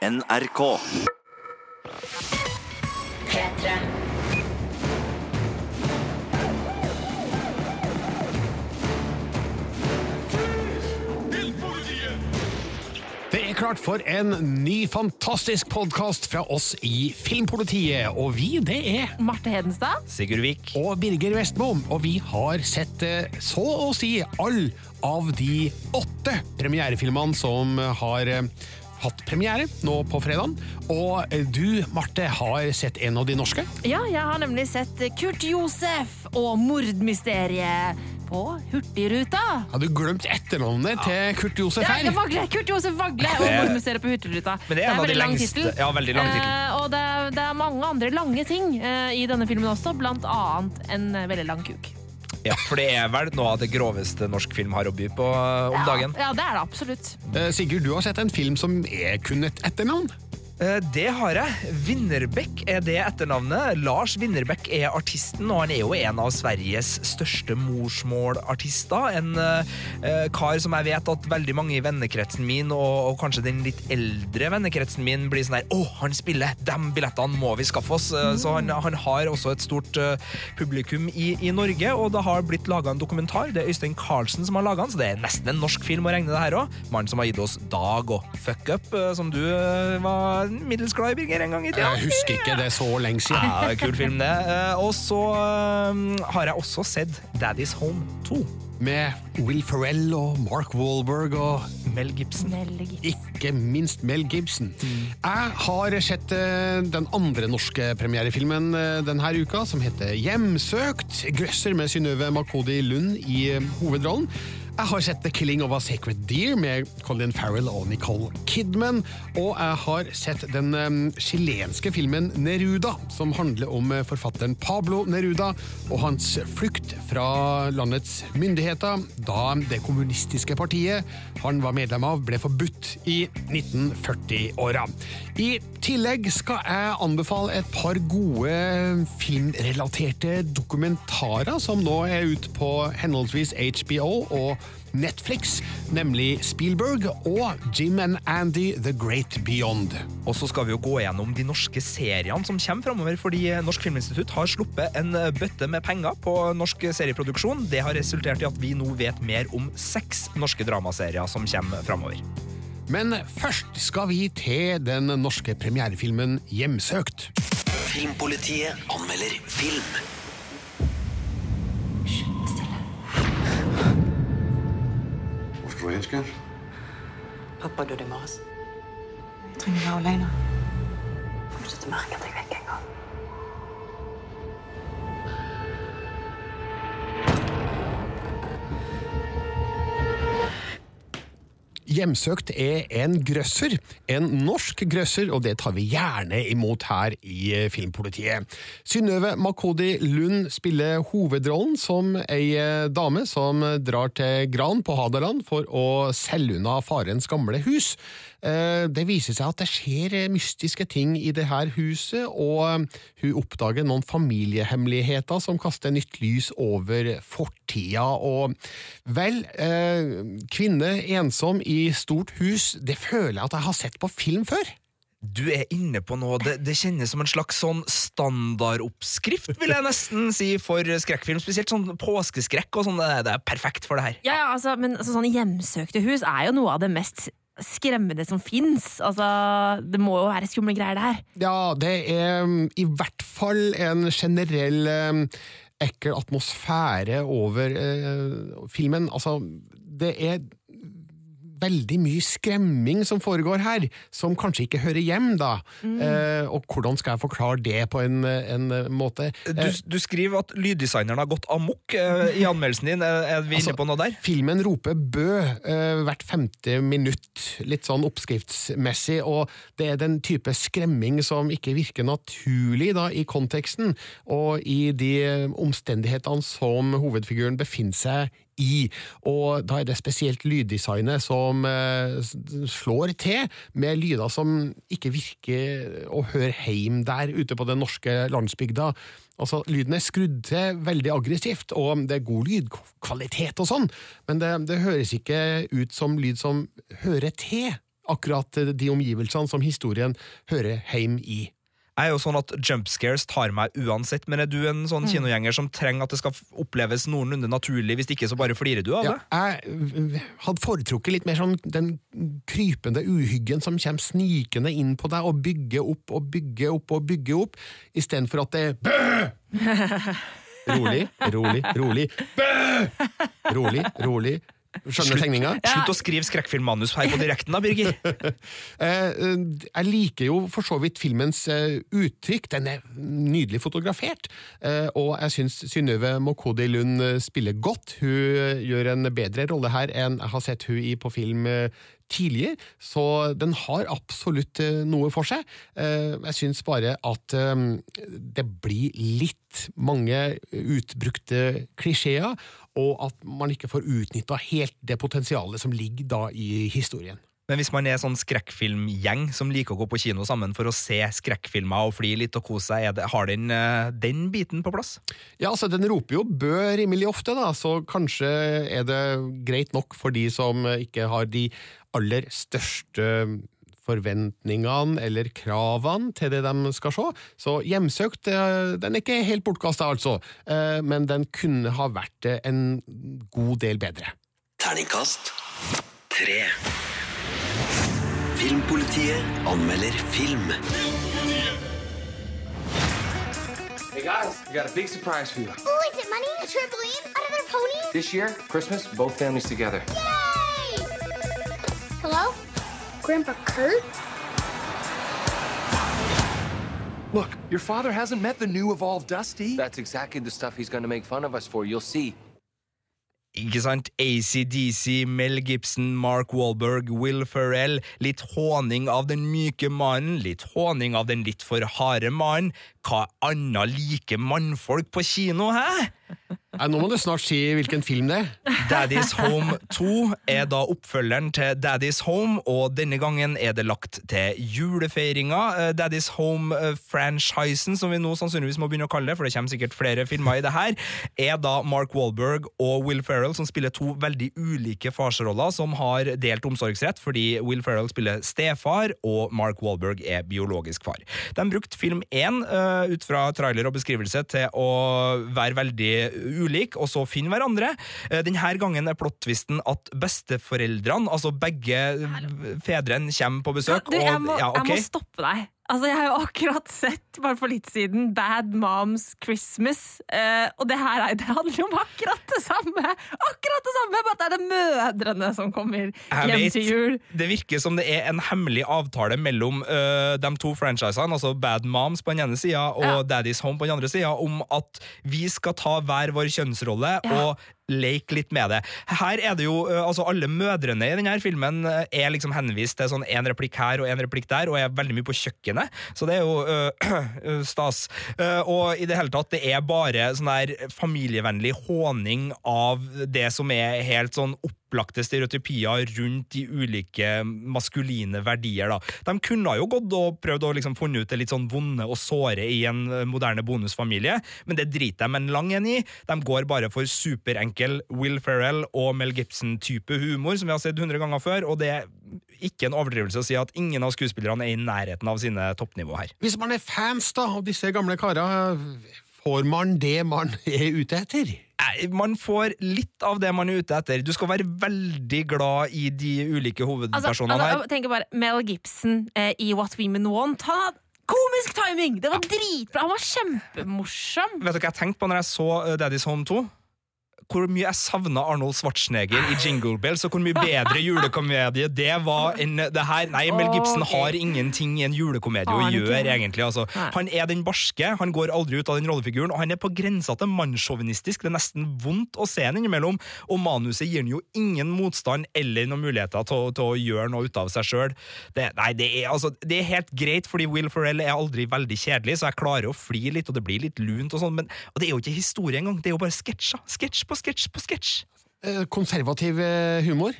NRK. P3. Det er klart for en ny fantastisk podkast fra oss i Filmpolitiet. Og vi, det er Marte Hedenstad. Sigurd Vik. og Birger Vestmo. Og vi har sett eh, så å si all av de åtte premierefilmene som har eh, hatt premiere nå på fredag. Og eh, du, Marte, har sett en av de norske. Ja, jeg har nemlig sett Kurt Josef og mordmysteriet på Hurtigruta. Har du glemt etternavnet til Kurt Josef Ja, her? jeg Vagle, Kurt Josef Vagle og mordmysteriet på Hurtigruta. Men det er en av de veldig lang lengste- ja, veldig lang tittel. Eh, og det er, det er mange andre lange ting eh, i denne filmen også, blant annet en veldig lang kuk. Ja, for det er vel noe av det groveste norsk film har å by på om om dagen. Ja, det er det absolutt. Eh, Sigurd, du har sett en film som er kun et etternavn. Eh, Det har jeg. Vinnerbäck er det etternavnet. Lars Vinnerbäck er artisten, og han er jo en av Sveriges største morsmålartister. En uh, kar som jeg vet at veldig mange i vennekretsen min, og, og kanskje den litt eldre vennekretsen min, blir sånn her Å, han spiller! De billettene må vi skaffe oss! Mm. Så han, han har også et stort uh, publikum i, i Norge, og det har blitt laga en dokumentar. Det er Øystein Carlsen som har laga den, så det er nesten en norsk film å regne det her òg. Mannen som har gitt oss Dag og Fuck Up, uh, som du var middels glad i, Birger, en gang i tida. Jeg husker ikke det så lenge siden. Ja, kul film, det. Eh, Og så eh, har jeg også sett Daddy's Home 2. Med Will Ferrell og Mark Wahlberg og Mel Gibson. Veldig. ikke minst Mel Gibson. Jeg har sett eh, den andre norske premierefilmen denne uka, som heter Hjemsøkt. Grøsser med Synnøve Makodi Lund i hovedrollen. Jeg har sett The Killing of a Sacred Deer med Colin Farrell og Nicole Kidman. Og jeg har sett den eh, chilenske filmen Neruda, som handler om eh, forfatteren Pablo Neruda og hans flukt fra landets myndigheter da det kommunistiske partiet han var medlem av, ble forbudt i 1940-åra. I tillegg skal jeg anbefale et par gode filmrelaterte dokumentarer som nå er ute på henholdsvis HBO og Netflix, nemlig Spielberg og Jim and Andy The Great Beyond. Og så skal vi jo gå gjennom de norske seriene som kommer framover, fordi Norsk Filminstitutt har sluppet en bøtte med penger på norsk serieproduksjon. Det har resultert i at vi nå vet mer om seks norske dramaserier som kommer framover. Men først skal vi til den norske premierefilmen Hjemsøkt. Filmpolitiet anmelder film. Hvor skal du hen, skat? Pappa døde i morges. Jeg trenger være alene. Kommer ikke til å merke at jeg er vekk engang. Hjemsøkt er en grøsser, en norsk grøsser, og det tar vi gjerne imot her i eh, Filmpolitiet. Synnøve Makodi Lund spiller hovedrollen som ei eh, dame som drar til Gran på Hadeland for å selge unna farens gamle hus. Eh, Det viser seg at det skjer eh, mystiske ting i det her huset, og eh, hun oppdager noen familiehemmeligheter som kaster nytt lys over fortida. Og vel, eh, kvinne ensom i stort hus, det føler jeg at jeg har sett på film før. Du er inne på noe, det, det kjennes som en slags sånn standardoppskrift, vil jeg nesten si, for skrekkfilm. Spesielt sånn påskeskrekk og sånn, det, det er perfekt for det her. Ja, ja, altså, men altså, sånn hjemsøkte hus er jo noe av det mest skremmende som fins. Altså, det må jo være skumle greier, det her. Ja, det er mm, i hvert fall en generell eh, ekkel atmosfære over eh, filmen. Altså, det er veldig mye skremming som foregår her, som kanskje ikke hører hjem, da. Eh, og hvordan skal jeg forklare det på en, en måte? Du, du skriver at lyddesigneren har gått amok eh, i anmeldelsen din. Er er vi Altså, inne på noe der? Filmen roper bø eh, hvert femte minutt, litt sånn oppskriftsmessig, og det er den type skremming som ikke virker naturlig da, i konteksten, og i de omstendighetene som hovedfiguren befinner seg i. Og da er det spesielt lyddesignet som eh, slår til, med lyder som ikke virker å høre heim der ute på den norske landsbygda. Altså, Lyden er skrudd til veldig aggressivt, og det er god lydkvalitet og sånn, men det, det høres ikke ut som lyd som hører til akkurat de omgivelsene som historien hører heim i. Jeg er jo sånn at jumpscares tar meg uansett, men er du en sånn Mm. kinogjenger som trenger at det skal oppleves noenlunde naturlig? Hvis ikke, så bare flirer du av Ja, det? jeg øh, hadde foretrukket litt mer sånn den krypende uhyggen som kommer snikende inn på deg og bygger opp og bygger opp og bygger opp, istedenfor at det er Bø! Rolig, rolig, rolig. Bø! Rolig, rolig. Skjønner du tegninga? Slutt å skrive skrekkfilmmanus her på direkten, da, Birger. Eh, jeg liker jo for så vidt filmens eh, uttrykk. Den er nydelig fotografert. Eh, og jeg syns Synnøve Mokodi Lund spiller godt. Hun gjør en bedre rolle her enn jeg har sett hun i på film tidligere, så den har absolutt noe for seg. Jeg syns bare at det blir litt mange utbrukte klisjeer, og at man ikke får utnytta helt det potensialet som ligger da i historien. Men hvis man er sånn skrekkfilmgjeng som liker å gå på kino sammen for å se skrekkfilmer og fly litt og kose seg, er det, har den eh, den biten på plass? Ja, altså Den roper jo bø rimelig ofte, da, så kanskje er det greit nok for de som ikke har de aller største forventningene eller kravene til det de skal se. Så Hjemsøkt eh, den er ikke helt bortkasta, altså, eh, men den kunne ha vært en god del bedre. Terningkast tre. Filmpolitiet anmelder film. Hey guys, we got a big surprise for you. Oh, is it money? A trampoline? Another pony? This year, Christmas, both families together. Yay! Hello? Grandpa Kurt? Look, your father hasn't met the new evolved Dusty. That's exactly the stuff he's gonna make fun of us for. You'll see. Ikke sant? ACDC, Mel Gibson, Mark Wahlberg, Will Ferrell. Litt håning av den myke mannen, litt håning av den litt for harde mannen. Hva annet liker mannfolk på kino, hæ? Nei, nå må du snart si hvilken film det er. Daddy's Home 2 er da oppfølgeren til Daddy's Home, og denne gangen er det lagt til julefeiringa. Eh, Daddy's Home-franchisen, som vi nå sannsynligvis må begynne å kalle det, for det kommer sikkert flere filmer i det her, er da Mark Wahlberg og Will Ferrell som spiller to veldig ulike farsroller som har delt omsorgsrett, fordi Will Ferrell spiller stefar, og Mark Wahlberg er biologisk far. De brukte film 1 eh, ut fra trailer og beskrivelse til å være veldig ulik, og så finne hverandre. Eh, Denne gangen er plottvisten at besteforeldrene, altså begge fedrene, kommer på besøk. Du, jeg, og, ja, okay. jeg må stoppe deg. Altså, Jeg har jo akkurat sett bare for litt siden Bad Moms Christmas. Eh, og det her er, det handler jo om akkurat det samme! Akkurat det samme, Bare at det er det mødrene som kommer hjem vet, til jul. Det virker som det er en hemmelig avtale mellom uh, de to franchisene, altså Bad Moms på den ene sida og Ja. Daddy's Home på den andre sida, om at vi skal ta hver vår kjønnsrolle Ja. og leke litt med det. Her er det jo, altså Alle mødrene i denne filmen er liksom henvist til sånn en replikk her og en replikk der, og er veldig mye på kjøkkenet, så det er jo øh, stas. Og i det hele tatt, det er bare sånn der familievennlig håning av det som er helt sånn opplagte stereotypier rundt de ulike maskuline verdier. da. De kunne jo gått og prøvd å liksom funne ut det litt sånn vonde og såre i en eh, moderne bonusfamilie, men det driter de en lang en i. De går bare for superenkel Will Ferrell og Mel Gibson-type humor, som vi har sett 100 ganger før, og det er ikke en overdrivelse å si at ingen av skuespillerne er i nærheten av sine toppnivå her. Hvis man er fans da av disse gamle kara, får man det man er ute etter? Man får litt av det man er ute etter. Du skal være veldig glad i de ulike Altså, hovedpersonene altså, her. Tenk bare Mel Gibson eh, i What Women Want. Han hadde komisk timing! Det var dritbra! Han var kjempemorsom! Vet du hva jeg tenkte på når jeg så uh, Daddy's Home 2? Hvor mye jeg savna Arnold Schwarzenegger i Jingle Bells, og hvor mye bedre julekomedie det var enn det her. Nei, Mel Gibson har ingenting i en julekomedie å gjøre, egentlig. Altså. Han er den barske, han går aldri ut av den rollefiguren, og han er på grensa til mannssjåvinistisk. Det er nesten vondt å se han innimellom, og manuset gir han jo ingen motstand eller noen muligheter til, til å gjøre noe ut av seg sjøl. Det, nei, det er, altså, det er helt greit, fordi Will Ferrell er aldri veldig kjedelig, så jeg klarer å fly litt, og det blir litt lunt og sånn, men og det er jo ikke historie engang, det er jo bare sketsjer. Sketsj på sketsj på sketsj. Eh, Konservativ eh, humor?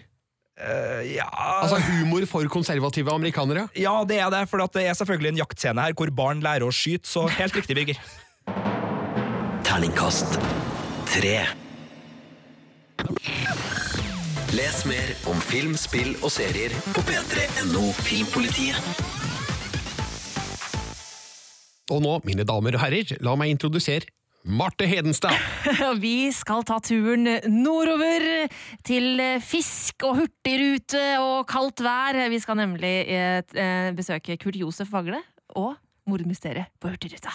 Uh, ja Altså humor for konservative amerikanere? Ja, det er det, for det er selvfølgelig en jaktscene her hvor barn lærer å skyte, så helt riktig, Birger. Terningkast tre. Les mer om film, spill og serier på p3.no Filmpolitiet. Og nå, mine damer og herrer, la meg introdusere Marte Hedenstad. Vi skal ta turen nordover til fisk og hurtigrute og kaldt vær. Vi skal nemlig eh, eh, besøke Kurt Josef Vagle og mordmysteriet på Hurtigruta.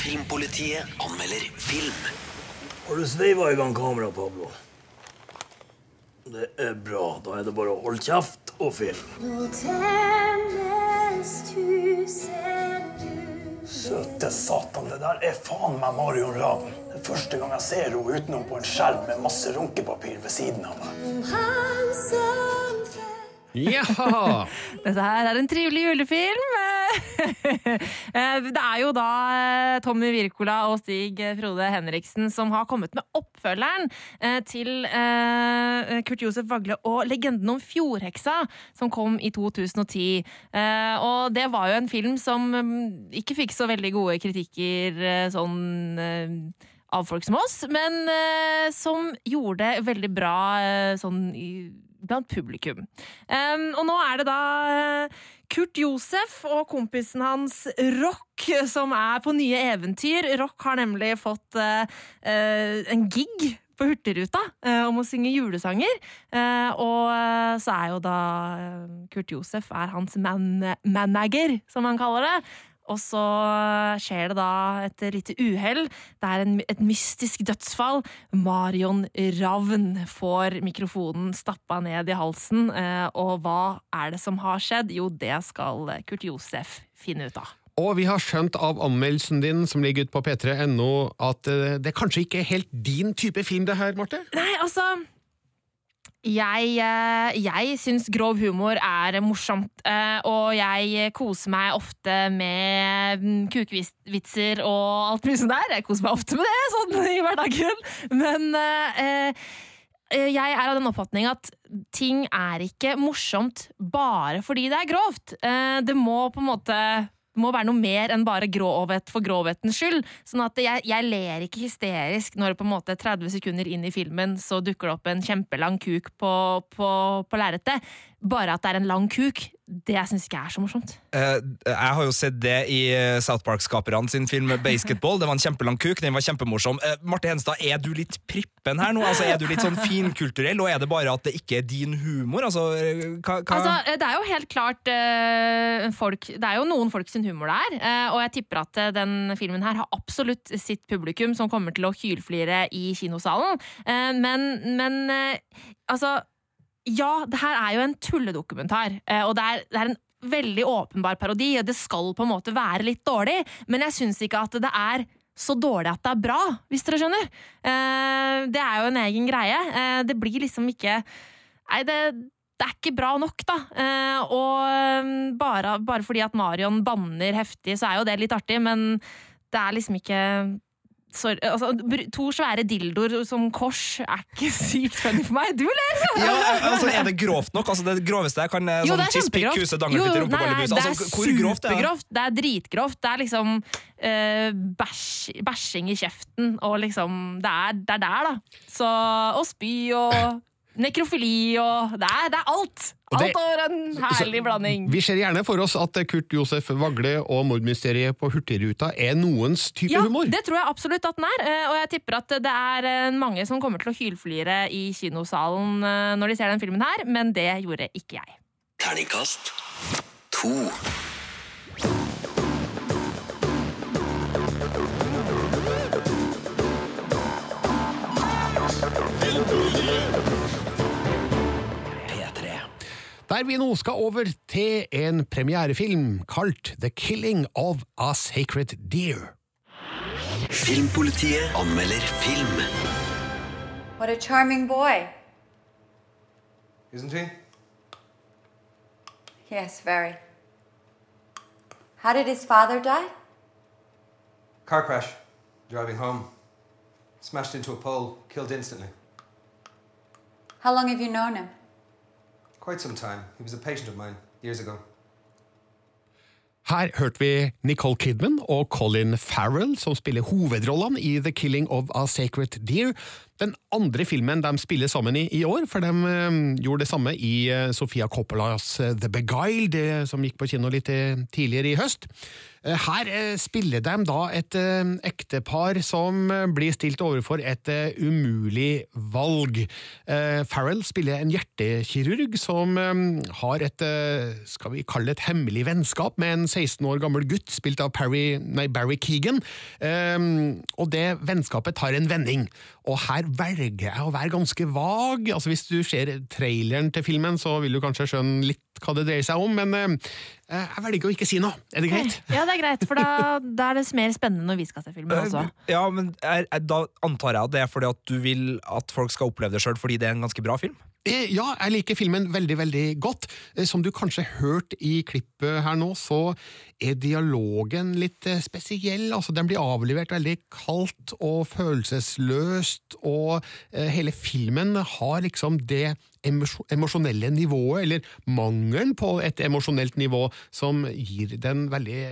Filmpolitiet anmelder film. Har du sveiva i gang kameraet, Pablo? Det er bra. Da er det bare å holde kjeft og film. Søte satan, det der er faen meg Marion Ravn. Det er første gang jeg ser henne utenom på en skjerm med masse runkepapir ved siden av meg. Jaha! Dette her er en trivelig julefilm. Eh, Det er jo da eh, Tommy Wirkola og Stig Frode Henriksen som har kommet med oppfølgeren eh, til Kurt Josef Vagle og Legenden om fjordheksa, som kom i 2010. Eh, Og det var jo en film som mm, ikke fikk så veldig gode kritikker sånn av folk som oss, men som gjorde veldig bra sånn blant publikum. Um, og nå er det da eh, Kurt Josef og kompisen hans Rock som er på nye eventyr. Rock har nemlig fått uh, en gig på Hurtigruta uh, om å synge julesanger. Uh, og så er jo da Kurt Josef er hans man manager, som han kaller det. Og så skjer det da et lite uhell. Det er en, et mystisk dødsfall. Marion Ravn får mikrofonen stappa ned i halsen. eh, Og hva er det som har skjedd? Jo, det skal Kurt Josef finne ut av. Og vi har skjønt av anmeldelsen din som ligger ute på p3.no at eh, det kanskje ikke er helt din type film det her, Marte? Nei, altså jeg, eh, jeg syns grov humor er morsomt, eh, og jeg koser meg ofte med kukevitser kukvitser og alt mye sånt der. Jeg koser meg ofte med det, sånn i hverdagen. Men eh, eh, jeg er av den oppfatning at ting er ikke morsomt bare fordi det er grovt. Det må på en måte må være noe mer enn bare grovhet for grovhetens skyld. Sånn at jeg, jeg ler ikke hysterisk når på en måte 30 sekunder inn i filmen så dukker det opp en kjempelang kuk på, på, på lerretet. Bare at det er en lang kuk, det syns ikke jeg er så morsomt. Eh, jeg har jo sett det i eh, South Park-skaperne sin film Basketball. Det var en kjempelang kuk, den var kjempemorsom. Eh, Marte Henstad, er du litt prippen her nå? Altså, er du litt sånn finkulturell, og er det bare at det ikke er din humor? Altså, eh, hva, hva? Altså, eh, det er jo helt klart eh, folk Det er jo noen folk sin humor der, og jeg tipper at den filmen her har absolutt sitt publikum som kommer til å hylflire i kinosalen. Men, men altså Ja, det her er jo en tulledokumentar, eh, og det er, det er en veldig åpenbar parodi, og det skal på en måte være litt dårlig, men jeg syns ikke at det er så dårlig at det er bra, hvis dere skjønner. Eh, det er jo en egen greie. Eh, det blir liksom ikke Nei, det, det er ikke bra nok, da. Og um, bare, bare fordi at Marion banner heftig, så er jo det litt artig, men det er liksom ikke Sorry, altså, to svære dildoer som kors er ikke sykt funny for meg. Du ler! Ja, altså, Er det grovt nok? Altså, det groveste jeg kan eh, Jo, sånn det er kjempegrovt. kuse, Jo, nei, nei, det er Altså, er det? supergrovt. Det er dritgrovt. Det er liksom uh, bæsj, bæsjing i kjeften, og liksom Det er, det er der, da. Så, og spy og nekrofili og Det er, det er alt! Alt det- over en herlig Så blanding. Vi ser gjerne for oss at Kurt Josef Vagle og mordmysteriet på Hurtigruta er noens type Ja, humor. det tror jeg absolutt at den er. eh, Og jeg tipper at det er eh, mange som kommer til å hylflire i kinosalen eh, når de ser den filmen her, men det gjorde ikke jeg. Terningkast to. Der vi nå skal over til en premierefilm kalt The Killing of a Sacred Deer. Filmpolitiet anmelder film. What a charming boy. Isn't he? Yes, very. How did his father die? Car crash. Driving home. Smashed into a pole. Killed instantly. How long have you known him? Quite some time. He was a patient of mine years ago. Her hørte vi Nicole Kidman og Colin Farrell som spiller hovedrollene i The Killing of a Sacred Deer. Den andre filmen de spiller sammen i i år, for de eh, gjorde det samme i eh, Sofia Coppolas eh, The Beguiled, som gikk på kino litt tidligere i høst. Her spiller de da et ektepar som blir stilt overfor et umulig valg. Farrell spiller en hjertekirurg som har et, skal vi kalle det et hemmelig vennskap med en 16 år gammel gutt, spilt av Perry, nei, Barry Keegan. Og det vennskapet tar en vending. Og her velger jeg å være ganske vag. Altså Hvis du ser traileren til filmen, så vil du kanskje skjønne litt hva det dreier seg om, men eh, jeg velger å ikke si noe. Er det greit? Ja, det er greit, for da, da er det mer spennende når vi skal se filmen også. Ja, men er, er, Da antar jeg at det er fordi at du vil at folk skal oppleve det sjøl, fordi det er en ganske bra film? Eh, Ja, jeg liker filmen veldig, veldig godt. Eh, Som du kanskje hørte i klippet her nå, så er dialogen litt eh, spesiell. Altså, den blir avlevert veldig kaldt og følelsesløst, og hele filmen har liksom det emosjonelle nivået, eller mangelen på et emosjonelt nivå, som gir den veldig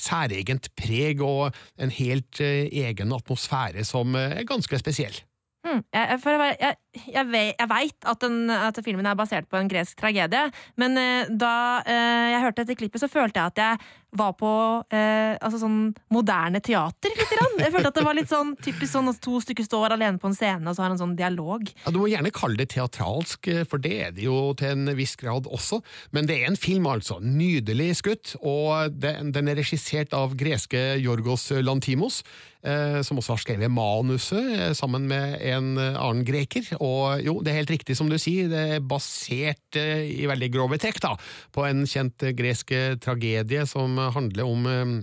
særegent preg og en helt egen atmosfære som er ganske spesiell. Hmm. Jeg, for å være- jeg, jeg, ve- jeg veit at, at filmen er basert på en gresk tragedie, men eh, da eh, jeg hørte dette klippet, så følte jeg at jeg var på eh, altså sånn moderne teater. Litt grann. Jeg følte at det var litt sånn typisk sånn at to stykker står alene på en scene og så har en sånn dialog. Ja, Du må gjerne kalle det teatralsk, eh, for det er det jo til en viss grad også. Men det er en film, altså. Nydelig skutt. Og den, den er regissert av greske Jorgos Lantimos, eh, som også har skrevet manuset eh, sammen med en annen greker. Og jo, det er helt riktig som du sier, det er basert eh, i veldig grove trekk da, på en kjent gresk tragedie som handler om eh,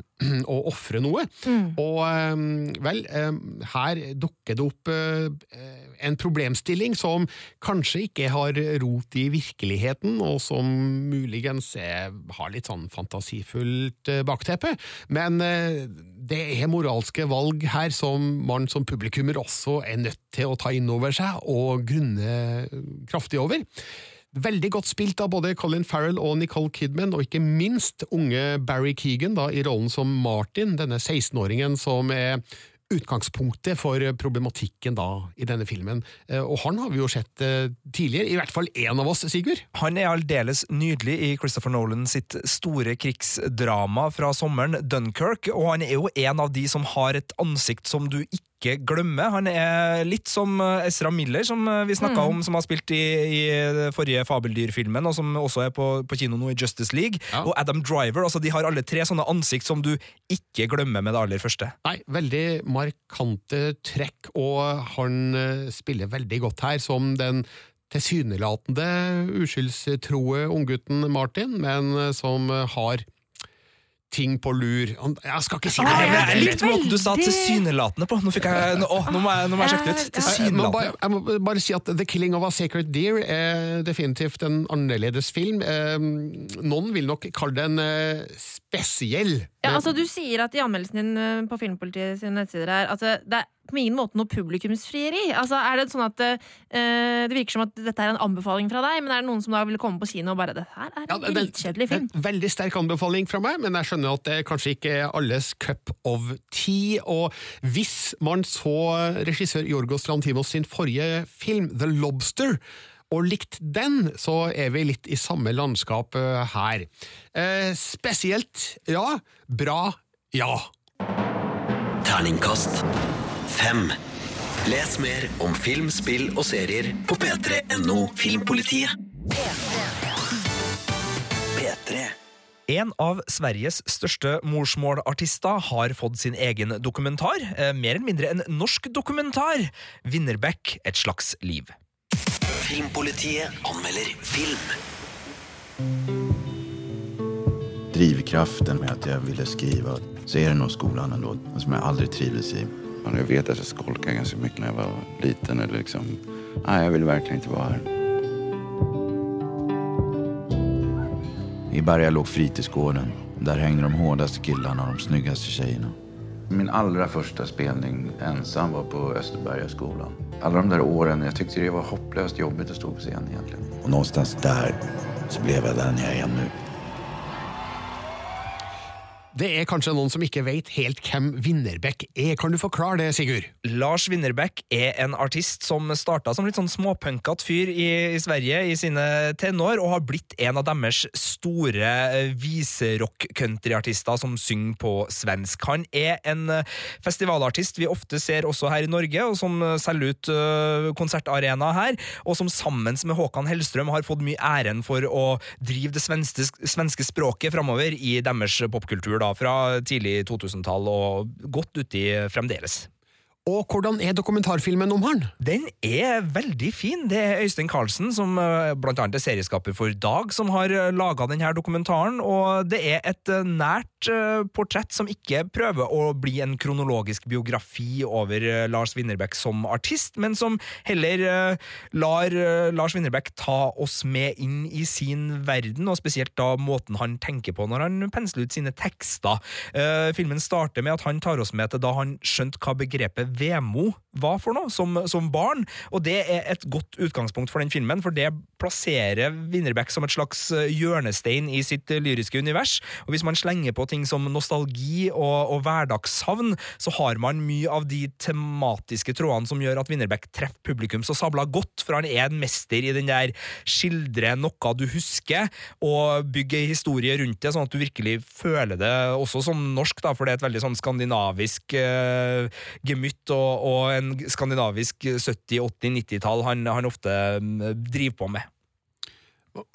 å ofre noe. Og eh, vel, eh, her dukker det opp eh, en problemstilling som kanskje ikke har rot i virkeligheten, og som muligens har litt sånn fantasifullt eh, bakteppe. Men eh, det er moralske valg her som man som publikummer også er nødt til å ta inn over seg og grunne kraftig over. Veldig godt spilt av både Colin Farrell og Nicole Kidman, og ikke minst unge Barry Keegan da, i rollen som Martin, denne 16-åringen som er utgangspunktet for problematikken da i denne filmen. Eh, Og han har vi jo sett eh, tidligere, i hvert fall én av oss, Sigurd. Han er aldeles nydelig i Christopher Nolan sitt store krigsdrama fra sommeren, Dunkerque, og han er jo en av de som har et ansikt som du ikke glemmer. Han er litt som eh, Ezra Miller, som eh, vi snakka Mm. om, som har spilt i, i den forrige Fabeldyrfilmen, og som også er på, på kino nå i Justice League. Og Adam Driver. altså De har alle tre sånne ansikt som du ikke glemmer med det aller første. Nei, veldig markante trekk, og han eh, spiller veldig godt her som den tilsynelatende uskyldstroe unggutten Martin, men eh, som eh, har ting på lur. Jeg skal ikke si det! Ah, hele, jeg likte måten du sa tilsynelatende på. Nå, fikk jeg, nå, å, nå, må jeg, nå må jeg sjekke det ut. Jeg Tilsynelatende. bare, jeg må bare si at The Killing of a Sacred Deer er definitivt en annerledes film. Eh, noen vil nok kalle den en spesiell. Ja, altså Du sier at i anmeldelsen din eh, på Filmpolitiet sine nettsider her at eh, det er på ingen måte noe publikumsfrieri. Altså, er Det sånn at uh, det virker som at dette er en anbefaling fra deg, men er det noen som da vil komme på kino og bare Det her er en Ja, dritkjedelig film. en Veldig sterk anbefaling fra meg, men jeg skjønner at det kanskje ikke er alles cup of tea. Og hvis man så regissør Jorgos Trantimos sin forrige film, The Lobster, og likt den, så er vi litt i samme landskap eh, her. Eh, spesielt, ja. Bra, ja. Terningkast fem. Les mer om film, spill og serier på p3.no Filmpolitiet. P3. En av Sveriges største morsmålartister har fått sin egen dokumentar. Eh, mer eller mindre en norsk dokumentar. Winnerbäck et slags liv. Filmpolitiet anmelder film. Drivkraften med at jeg ville skrive, så er det nå skolen. som jeg aldri trives i. Jag vet att jag skolkade ganska mycket när jag var liten. Eller liksom, nej, jag vill verkligen inte vara här. I Berga låg fritidsgården. Där hängde de hårdaste killarna och de snyggaste tjejerna. Min allra första spelning ensam var på Österbergaskolan. Alla de där åren, jag tyckte det var hopplöst jobbigt att stå på scen egentligen. Och någonstans där så blev jag den jag är nu. Det er kanskje noen som ikke vet helt hvem Winnerbäck er. Kan du forklare det, Sigurd? Lars Winnerbäck er en artist som starta som litt sånn småpunkete fyr i, i Sverige i sine tenår, og har blitt en av deres store eh, viserock-countryartister som synger på svensk. Han er en eh, festivalartist vi ofte ser også her i Norge, og som eh, selger ut konsertarena her, og som sammen med Håkan Hellstrøm har fått mye æren for å drive det svenske, svenske språket framover i deres popkultur da, fra tidlig 2000-tall og godt uti fremdeles. Og hvordan er dokumentarfilmen om han? Den er veldig fin. Det er Øystein Carlsen, som eh, blant annet er serieskaper for Dag, som har laga denne dokumentaren. Og det er et eh, nært eh, portrett som ikke prøver å bli en kronologisk biografi over Lars Winnerbäck som artist, men som heller lar Lars Winnerbäck ta oss med inn i sin verden, og spesielt da måten han tenker på når han pensler ut sine tekster. Filmen starter med at han tar oss med til da han skjønte hva begrepet vemo var for noe som, som, barn, og det er et godt utgangspunkt for den filmen, for det plasserer Winnerbäck som et slags eh, hjørnestein i sitt eh, lyriske univers. Og hvis man slenger på ting som nostalgi og, og hverdagssavn, så har man mye av de tematiske trådene som gjør at Winnerbäck treffer publikum så sabla godt, for han er en mester i den der skildre noe du husker, og bygge historie rundt det, sånn at du virkelig føler det også som norsk, da, for det er et veldig sånn skandinavisk uh, gemytt og, og en skandinavisk 70-, 80-, 90-tall han, han ofte mm, driver på med.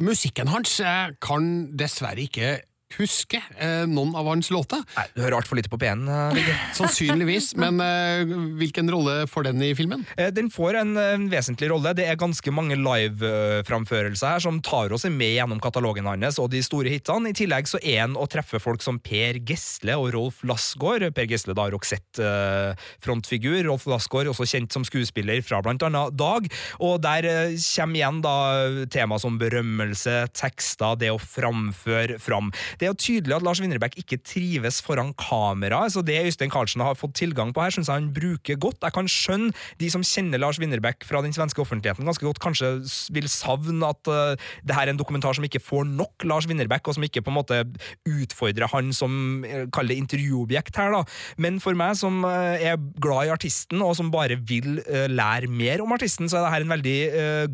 Musikken hans eh, kan dessverre ikke huske eh, noen av hans låter. Nei, Du hører altfor lite på P1. Uh, Sannsynligvis, men eh, hvilken rolle får den i filmen? Eh, den får en, en, vesentlig rolle. Det er ganske mange live-framførelser her som tar oss med gjennom katalogen hans og de store hitene. I tillegg så er han å treffe folk som Per Gesle og Rolf Lassgaard. Per Gesle da Roxette-frontfigur. Eh, Rolf Lassgaard også kjent som skuespiller fra blant annet Dag. Og der eh, kommer igjen da tema som berømmelse, tekster, det å framføre fram. Det er jo tydelig at Lars Winnerbäck ikke trives foran kamera, så det Øystein Carlsen har fått tilgang på her, syns jeg han bruker godt. Jeg kan skjønne de som kjenner Lars Winnerbäck fra den svenske offentligheten ganske godt, kanskje vil savne at uh, det her er en dokumentar som ikke får nok Lars Winnerbäck, og som ikke på en måte utfordrer han som uh, kaller det intervjuobjekt her, da. Men for meg som uh, er glad i artisten, og som bare vil lære mer om artisten, så er det her en veldig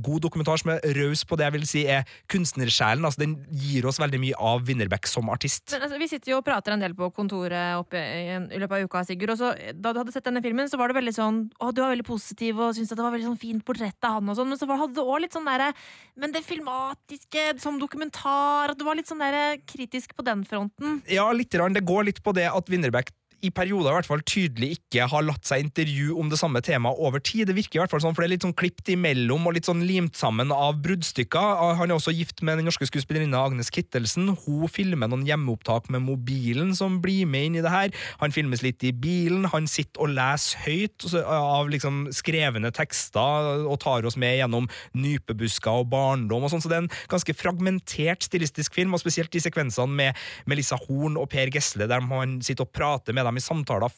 god dokumentar som er raus på det jeg vil si er kunstnersjelen. Altså, den gir oss veldig mye av Winnerbäck som artist. Men, altså, vi sitter jo og prater en del på kontoret oppe i, i løpet av uka, Sigurd. Og så, da du hadde sett denne filmen, så var det veldig sånn Å, du var veldig positiv og syntes at det var veldig sånn fint portrett av han og sånn, men så hadde du òg litt sånn derre Men det filmatiske som dokumentar, at du var litt sånn derre kritisk på den fronten? Ja, lite grann. Det går litt på det at Winnerbäck i perioder i hvert fall tydelig ikke har latt seg intervjue om det samme temaet over tid. Det virker i hvert fall sånn, for det er litt sånn klipt imellom og litt sånn limt sammen av bruddstykker. Han er også gift med den norske skuespillerinna Agnes Kittelsen. Hun filmer noen hjemmeopptak med mobilen som blir med inn i det her. Han filmes litt i bilen. Han sitter og leser høyt av liksom skrevne tekster og tar oss med gjennom nypebusker og barndom og sånn, så det er en ganske fragmentert stilistisk film, og spesielt de sekvensene med Melissa Horn og Per Gesle, der man sitter og prater med dem i samtaler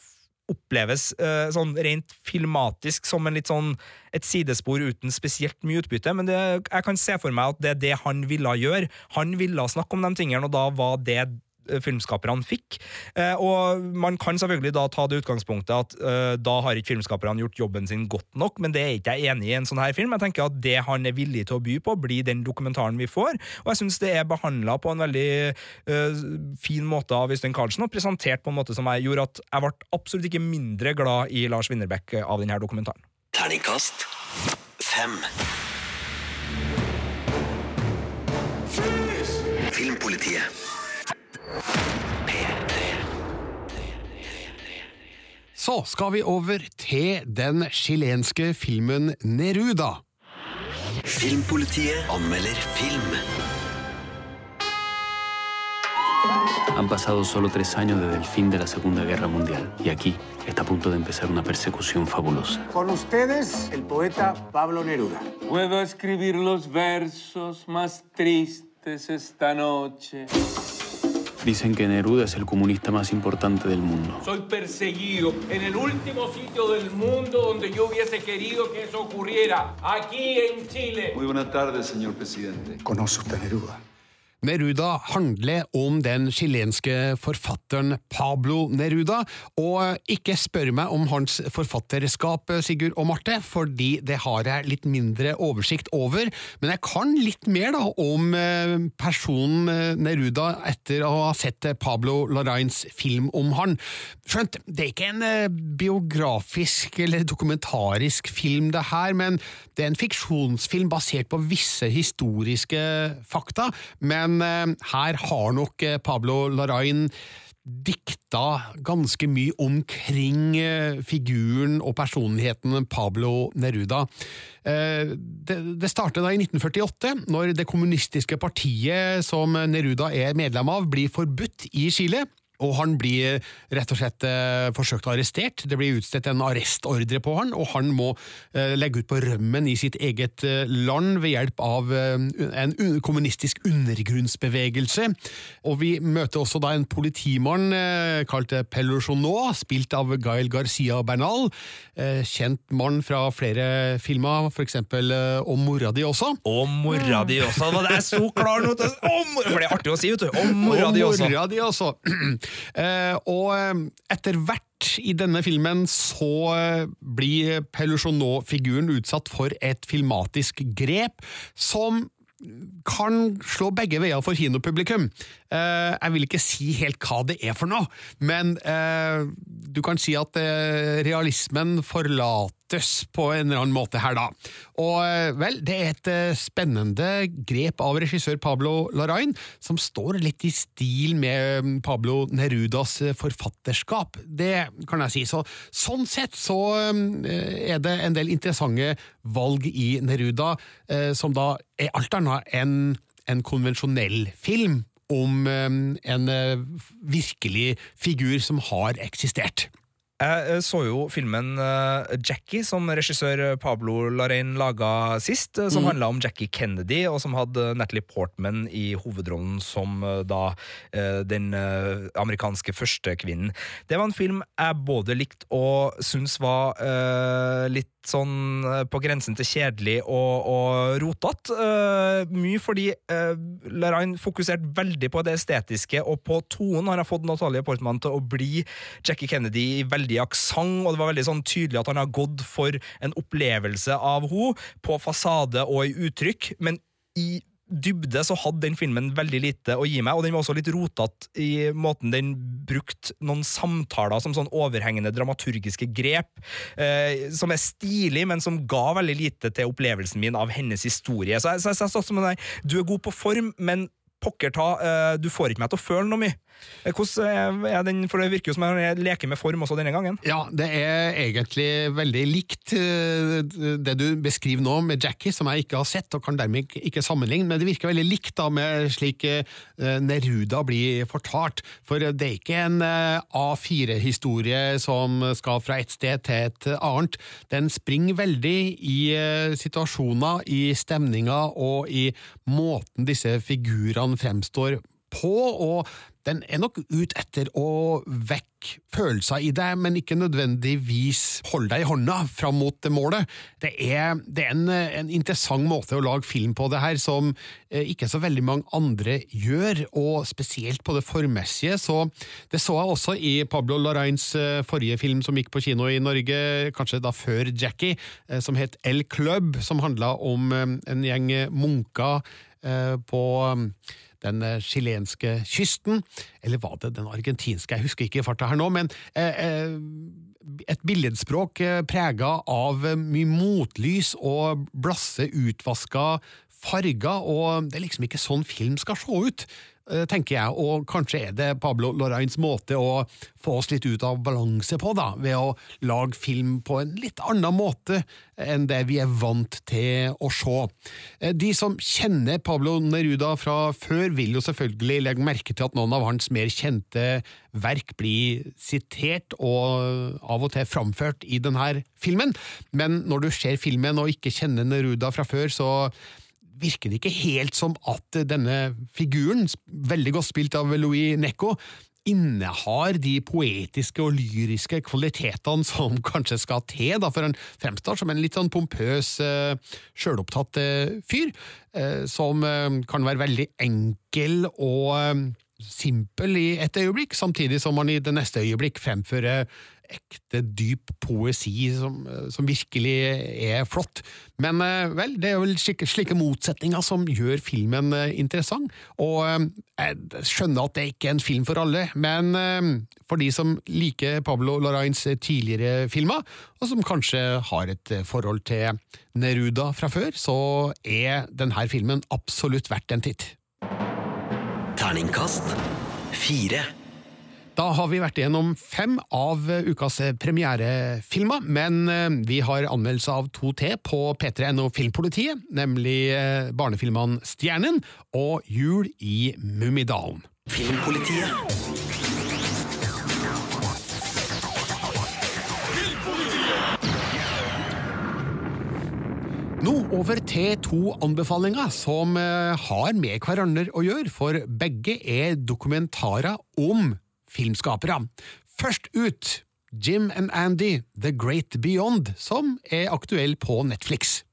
oppleves uh, sånn rent filmatisk som en litt sånn et sidespor uten spesielt mye utbytte, men det, jeg kan se for meg at det er det han ville gjøre. Han ville snakke om de tingene, og da var det filmskaperne fikk. Eh, og man kan selvfølgelig da ta det utgangspunktet at uh, da har ikke filmskaperne gjort jobben sin godt nok, men det er ikke jeg enig i en sånn her film. Jeg tenker at det han er villig til å by på, blir den dokumentaren vi får. Og jeg syns det er behandla på en veldig uh, fin måte av Øystein Carlsen, og presentert på en måte som jeg gjorde at jeg ble absolutt ikke mindre glad i Lars Winnerbäck av denne dokumentaren. Terningkast fem. Filmpolitiet. Så skal vi over til den chilenske filmen Neruda. Filmpolitiet anmelder film. Han pasado solo tres años desde el fin de la Segunda Guerra Mundial y aquí está a punto de empezar una persecución fabulosa. Con ustedes, el poeta Pablo Neruda. Puedo escribir los versos más tristes esta noche. Dicen que Neruda es el comunista más importante del mundo. Soy perseguido en el último sitio del mundo donde yo hubiese querido que eso ocurriera, aquí en Chile. Muy buenas tardes, señor presidente. ¿Conoce usted a Neruda? Neruda handler om den chilenske forfatteren Pablo Neruda, og ikke spør meg om hans forfatterskap, Sigurd og Marte, fordi det har jeg litt mindre oversikt over, men jeg kan litt mer da om eh, personen eh, Neruda etter å ha sett Pablo Larains film om han. Skjønt, det er ikke en eh, biografisk eller dokumentarisk film det her, men det er en fiksjonsfilm basert på visse historiske fakta, men eh, her har nok eh, Pablo Larain dikta ganske mye omkring eh, figuren og personligheten Pablo Neruda. Det startet da i 1948, når det kommunistiske partiet som Neruda er medlem av, blir forbudt i Chile. Og han blir rett og slett eh, forsøkt arrestert. Det blir utstedt en arrestordre på han, og han må eh, legge ut på rømmen i sitt eget eh, land ved hjelp av eh, en un kommunistisk undergrunnsbevegelse. Og vi møter også da en politimann eh, kalt Pellochonot, spilt av Gael Garcia Bernal. Eh, kjent mann fra flere filmer, eh, Om mora di også. Om mora di også. Det er så klar nå Om For det er artig å si, vet du. Om mora di også. Og mora di også. Eh, og eh, etter hvert i denne filmen så eh, blir Pelusjonot-figuren utsatt for et filmatisk grep som kan slå begge veier for kinopublikum. Jeg vil ikke si helt hva det er for noe, men du kan si at realismen forlates på en eller annen måte her, da. Og eh, vel, det er et eh, spennende grep av regissør Pablo Larain, som står litt i stil med mm, Pablo Nerudas eh, forfatterskap. Det kan jeg si. Så, sånn sett så eh, er det en del interessante valg i Neruda, eh, som da er alt annet enn en konvensjonell film om eh, en eh, virkelig figur som har eksistert. Jeg eh, så jo filmen eh, Jackie, som regissør Pablo Larrain laga sist, eh, som Mm. handla om Jackie Kennedy, og som hadde Natalie Portman i hovedrollen som da den amerikanske førstekvinnen. Det var en film jeg både likte og syns var litt sånn eh, på grensen til kjedelig og, og rotete. Uh, mye fordi uh, Lerain fokuserte veldig på det estetiske, og på tonen har jeg fått Natalie Portman til å bli Jackie Kennedy i veldig aksent, og det var veldig sånn tydelig at han har gått for en opplevelse av henne på fasade og i uttrykk, men i dybde så hadde den filmen veldig lite å gi meg, og den var også litt rotete i måten den brukte noen samtaler som sånn overhengende dramaturgiske grep, eh, som er stilig, men som ga veldig lite til opplevelsen min av hennes historie. Så jeg, så jeg, så jeg som en der, du er god på form, men pokker ta, eh, du får ikke meg til å føle noe mye. Eh, Hvordan er den, for det virker jo som jeg leker med form også denne gangen. Ja, det er egentlig veldig likt eh, det du beskriver nå med Jackie, som jeg ikke har sett og kan dermed ikke- sammenligne, men det virker veldig likt da med slik eh, Neruda blir fortalt. For det er ikke en eh, A4-historie som skal fra et sted til et annet. Den springer veldig i eh, situasjoner, i stemninger og i måten disse figurene fremstår på, og den er nok ut etter å vekke følelser i deg, men ikke nødvendigvis holde deg i hånda fram mot det målet. Det er, det er en, en interessant måte å lage film på det her, som eh, ikke så veldig mange andre gjør, og spesielt på det formessige. Så det så jeg også i Pablo Larrains eh, forrige film som gikk på kino i Norge, kanskje da før Jackie, eh, som het El Club, som handla om en gjeng munker på eh, den eh, chilenske kysten, eller var det den argentinske, jeg husker ikke i farta her nå, men eh, eh, et billedspråk eh, prega av eh, mye motlys og blasse, utvaska farger, og det er liksom ikke sånn film skal se ut. Eh, tenker jeg, og kanskje er det Pablo Lorains måte å få oss litt ut av balanse på, da, ved å lage film på en litt annen måte enn det vi er vant til å se. Eh, De som kjenner Pablo Neruda fra før, vil jo selvfølgelig legge merke til at noen av hans mer kjente verk blir sitert og av og til framført i denne filmen, men når du ser filmen og ikke kjenner Neruda fra før, så virker det ikke helt som at denne figuren, veldig godt spilt av Louis Necco, innehar de poetiske og lyriske kvalitetene som kanskje skal til, da, for han fremstår som en litt sånn pompøs, uh, sjølopptatt uh, fyr, uh, som uh, kan være veldig enkel og uh, simpel i et øyeblikk, samtidig som han i det neste øyeblikk fremfører ekte, dyp poesi som, som virkelig er flott. Men eh, vel, det er vel slike, slike motsetninger som gjør filmen eh, interessant, og eh, jeg skjønner at det ikke er en film for alle, men for de som liker Pablo Larains tidligere filmer, og som kanskje har et forhold til Neruda fra før, så er denne filmen absolutt verdt en titt. Terningkast fire. Da har vi vært igjennom fem av ukas premierefilmer, men eh, vi har anmeldelse av to til på P3NO Filmpolitiet, nemlig eh, barnefilmene Stjernen og Jul i Mummidalen. Filmpolitiet. Nå over til to anbefalinger som eh, har med hverandre å gjøre, for begge er dokumentarer om filmskapere. Først ut Jim and Andy, The Great Beyond, som er aktuell på Netflix.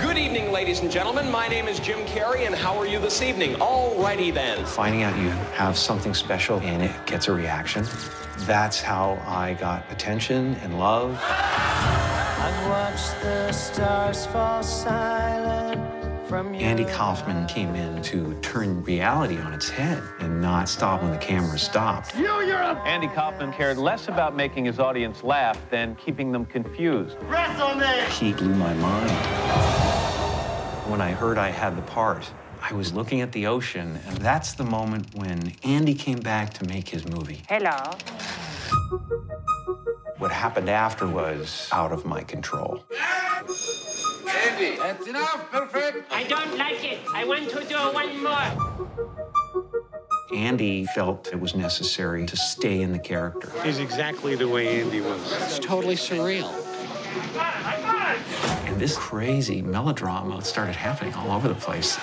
Good evening, ladies and gentlemen. My name is Jim Carrey, and how are you this evening? Alrighty then. Finding out you have something special and it gets a reaction. That's how I got attention and love. I've watched the stars fall silent Andy Kaufman came in to turn reality on its head and not stop when the camera stopped. You, you're a... Andy Kaufman cared less about making his audience laugh than keeping them confused. Wrestle me! He blew my mind. When I heard I had the part, I was looking at the ocean, and that's the moment when Andy came back to make his movie. Hello. What happened after was out of my control. Andy, that's enough. Perfect. I don't like it. I want to do one more. Andy felt it was necessary to stay in the character. He's exactly the way Andy was. It's totally surreal. And this crazy melodrama started happening all over the place.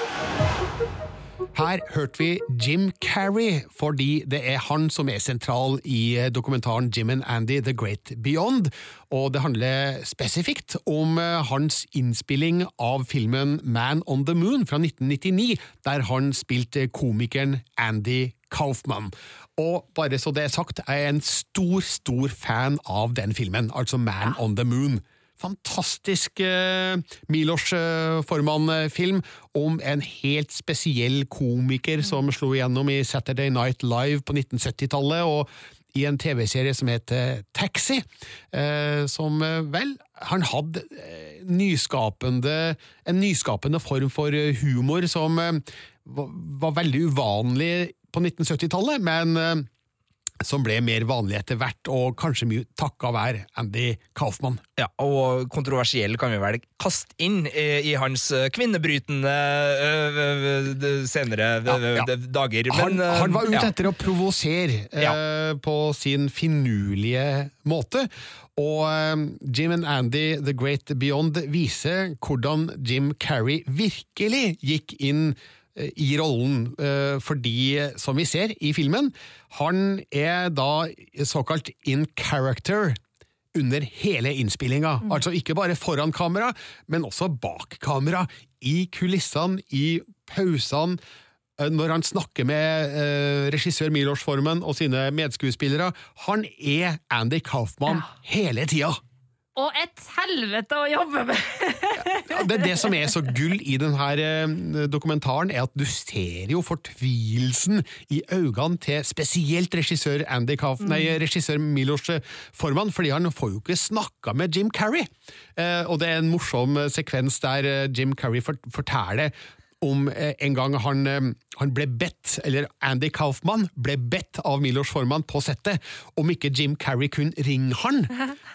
Her hørte vi Jim Carrey, fordi det er han som er sentral i dokumentaren Jim and Andy The Great Beyond, og det handler spesifikt om eh, hans innspilling av filmen Man on the Moon fra 1999, der han spilte komikeren Andy Kaufman. Og bare så det er sagt, jeg er en stor, stor fan av den filmen, altså Man on the Moon fantastisk eh, Milos eh, Forman-film om en helt spesiell komiker som slo igjennom i Saturday Night Live på 1970-tallet, og i en TV-serie som heter Taxi, eh, som eh, vel Han hadde eh, nyskapende, en nyskapende form for eh, humor som eh, var, veldig uvanlig på 1970-tallet, men eh, som ble mer vanlig etter hvert, og kanskje mye takka være Andy Kaufman. Ja, og kontroversiell kan vi vel kaste inn i, i hans eh, kvinnebrytende øh, senere Ja, ja. dager. Men, han, han var ute ja. etter å provosere eh, på sin finurlige måte. Og eh, Jim and Andy The Great Beyond viser hvordan Jim Carrey virkelig gikk inn eh, i rollen, eh, fordi, som vi ser i filmen, han er da såkalt in character under hele innspillinga. Altså ikke bare foran kamera, men også bak kamera. I kulissene, i pausene. eh, Når han snakker med eh, regissør Milos Formen og sine medskuespillere. Han er Andy Kaufman hele tida! Og et helvete å jobbe med! Ja, det, det som er så gull i denne eh, dokumentaren, er at du ser jo fortvilelsen i øynene til spesielt regissør Andy Kauf, nei, regissør Milos Forman, fordi han får jo ikke snakka med Jim Carrey. Eh, og det er en morsom eh, sekvens der eh, Jim Carrey fort forteller om eh, en gang han, eh, han ble bedt, eller Andy Kaufman ble bedt av Milos Forman på settet, om ikke Jim Carrey kunne ringe han.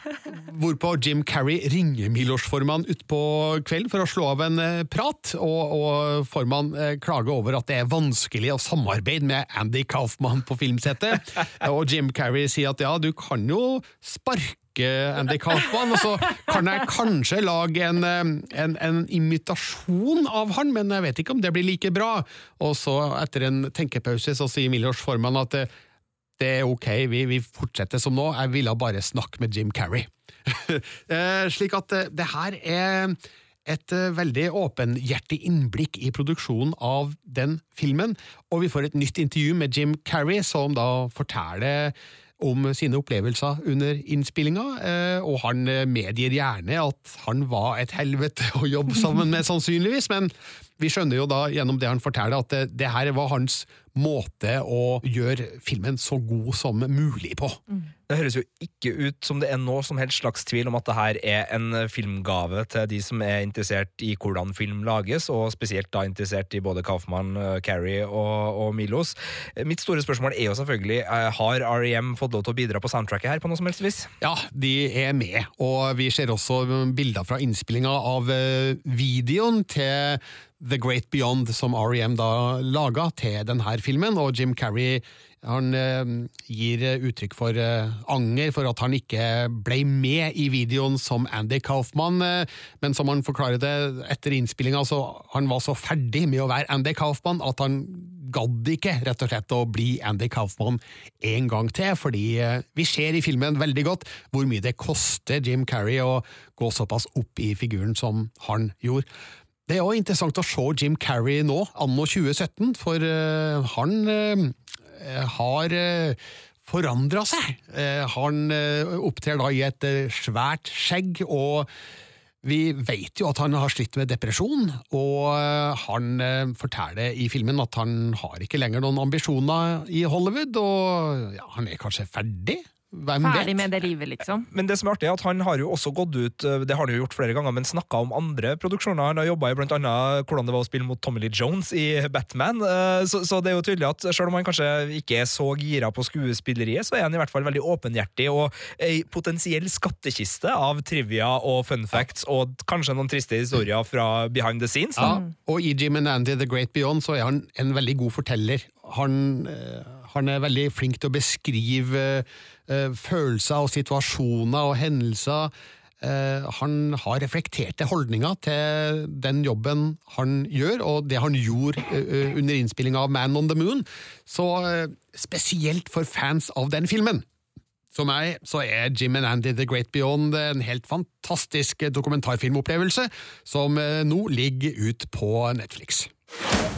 Hvorpå Jim Carrey ringer Milos Forman utpå kvelden for å slå av en eh, prat, og, og Forman klager over at det er vanskelig å samarbeide med Andy Kaufman på filmsettet. og Jim Carrey sier at ja, du kan jo sparke Andy Kaufman, og så kan jeg kanskje lage en, en, en imitasjon av han, men jeg vet ikke om det blir like bra. Og så, etter en tenkepause, så sier Milos Forman at eh, det er ok, vi, vi fortsetter som nå, jeg ville bare snakke med Jim Carrey. Eh, Slik at eh, det her er et veldig åpenhjertig innblikk i produksjonen av den filmen, og vi får et nytt intervju med Jim Carrey, som da forteller om sine opplevelser under innspillinga, eh, og han eh, medgir gjerne at han var et helvete å jobbe sammen med, sannsynligvis, men vi skjønner jo da gjennom det han forteller at det, det her var hans måte å gjøre filmen så god som mulig på. Det høres jo ikke ut som det er noe som helst slags tvil om at det her er en filmgave til de som er interessert i hvordan film lages, og spesielt da interessert i både Kaufmann, eh, Carrie og, og Milos. Mitt store spørsmål er jo selvfølgelig, eh, har REM fått lov til å bidra på soundtracket her på noe som helst vis? Ja, de er med, og vi ser også bilder fra innspillinga av eh, videoen til The Great Beyond, som R.E.M. da laga til denne filmen, og Jim Carrey han eh, gir uttrykk for eh, anger for at han ikke ble med i videoen som Andy Kaufman, eh, men som han forklarer det etter innspillinga, så han var så ferdig med å være Andy Kaufman at han gadd ikke rett og slett å bli Andy Kaufman en gang til, fordi vi ser i filmen veldig godt hvor mye det koster Jim Carrey å gå såpass opp i figuren som han gjorde. Det er også interessant å se Jim Carrey nå, anno 2017, for uh, han uh, har uh, forandra seg. Eh, han eh, opptrer da i et eh, svært skjegg, og vi vet jo at han har slitt med depresjon, og eh, han eh, forteller i filmen at han har ikke lenger noen ambisjoner i Hollywood, og ja, han er kanskje ferdig? Hvem Ferdig vet? med det livet, liksom. Men det som er artig er at han har jo også gått ut eh, det har han jo gjort flere ganger, men snakka om andre produksjoner. Han har jobba i blant annet hvordan det var å spille mot Tommy Lee Jones i Batman. eh, Så, så det er jo tydelig at selv om han kanskje ikke er så gira på skuespilleriet, så er han i hvert fall veldig åpenhjertig og ei potensiell skattkiste av trivia og fun facts og kanskje noen triste historier fra behind the scenes. Ja, og i Jim and Andy The Great Beyond så er han en veldig god forteller. Han, eh, han er veldig flink til å beskrive følelser og situasjoner og hendelser. Eh, han har reflekterte holdninger til den jobben han gjør, og det han gjorde eh, under innspillinga av Man on the Moon. Så eh, spesielt for fans av den filmen for meg så er Jim and Andy The Great Beyond en helt fantastisk dokumentarfilmopplevelse, som eh, nå ligger ut på Netflix.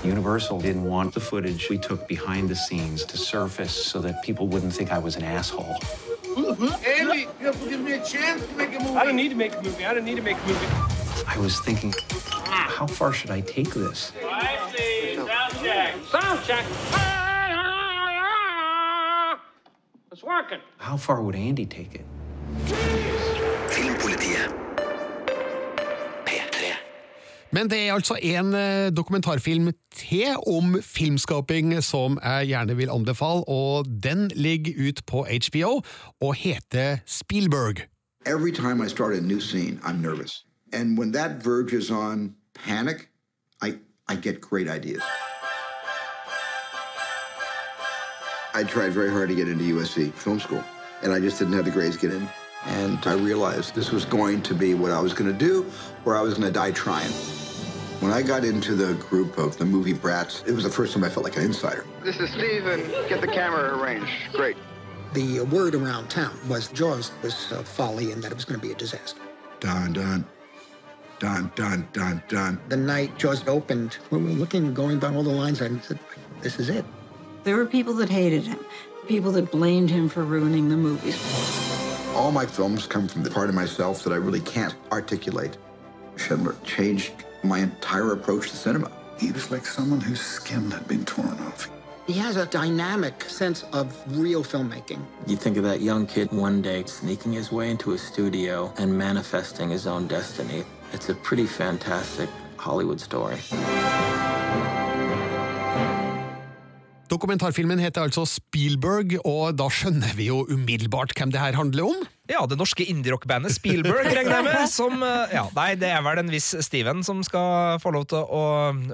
Universal didn't want the footage we took behind the scenes to surface so that people wouldn't think I was an asshole. Mm-hmm. Andy, you have to give me a chance to make a movie. I don't need to make a movie. I don't need to make a movie. I was thinking, how far should I take this? I see. Sound check. Sound check. It's working. How far would Andy take it? Filmpolitiet. Men det er altså en eh, dokumentarfilm til om filmskaping som jeg gjerne vil anbefale, og den ligger ut på HBO og heter Spielberg. Every time I start a new scene, I'm nervous. And when that verges on panic, I, I get great ideas. I tried very hard to get into USC Film School, and I just didn't have the grades to get in. And I realized this was going to be what I was going to do, or I was going to die trying. When I got into the group of the movie brats, it was the first time I felt like an insider. This is Steve, and get the camera arranged. Great. The uh, word around town was Jaws was uh, folly and that it was going to be a disaster. Dun, dun, dun, dun, dun, dun. The night Jaws opened, we were looking, going down all the lines, and I said, "This is it." There were people that hated him, people that blamed him for ruining the movies. All my films come from the part of myself that I really can't articulate. Schindler changed my entire approach to cinema. He was like someone whose skin had been torn off. He has a dynamic sense of real filmmaking. You think of that young kid one day sneaking his way into a studio and manifesting his own destiny. It's a pretty fantastic Hollywood story. Dokumentarfilmen heter altså Spielberg, og da skjønner vi jo umiddelbart hvem det her handler om. Ja, det norske indie-rock-bandet Spielberg, regner jeg med. Som, eh, ja, nei, det er vel en viss Steven som skal få lov til å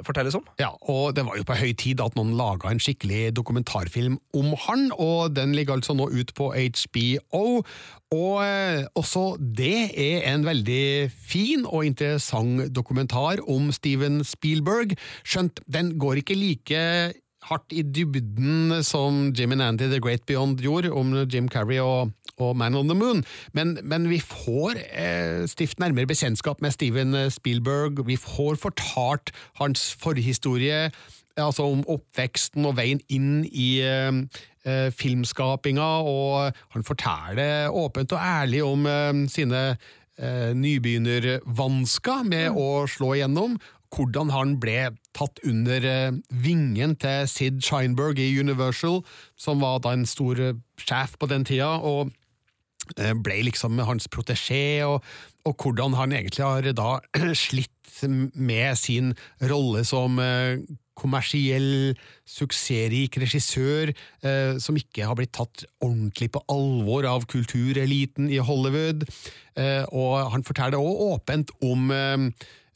fortelles om. Ja, og det var jo på høy tid at noen laga en skikkelig dokumentarfilm om han, og den ligger altså nå ut på HBO. Og eh, også det er en veldig fin og interessant dokumentar om Steven Spielberg, skjønt den går ikke like hardt i dybden som Jim and Andy The Great Beyond gjorde, om Jim Carrey og, og Man on the Moon, men, men vi får eh, stift nærmere bekjentskap med Steven Spielberg, vi får fortalt hans forhistorie, altså om oppveksten og veien inn i eh, eh, filmskapinga, og han forteller åpent og ærlig om eh, sine eh, nybegynnervansker med å slå igjennom, hvordan han ble tatt under eh, vingen til Sid Scheinberg i Universal, som var da en stor eh, sjef på den tida, og eh, ble liksom hans protesjé, og, og hvordan han egentlig har da slitt med sin rolle som kommersiell, suksessrik regissør som ikke har blitt tatt ordentlig på alvor av kultureliten i Hollywood. Og han forteller også åpent om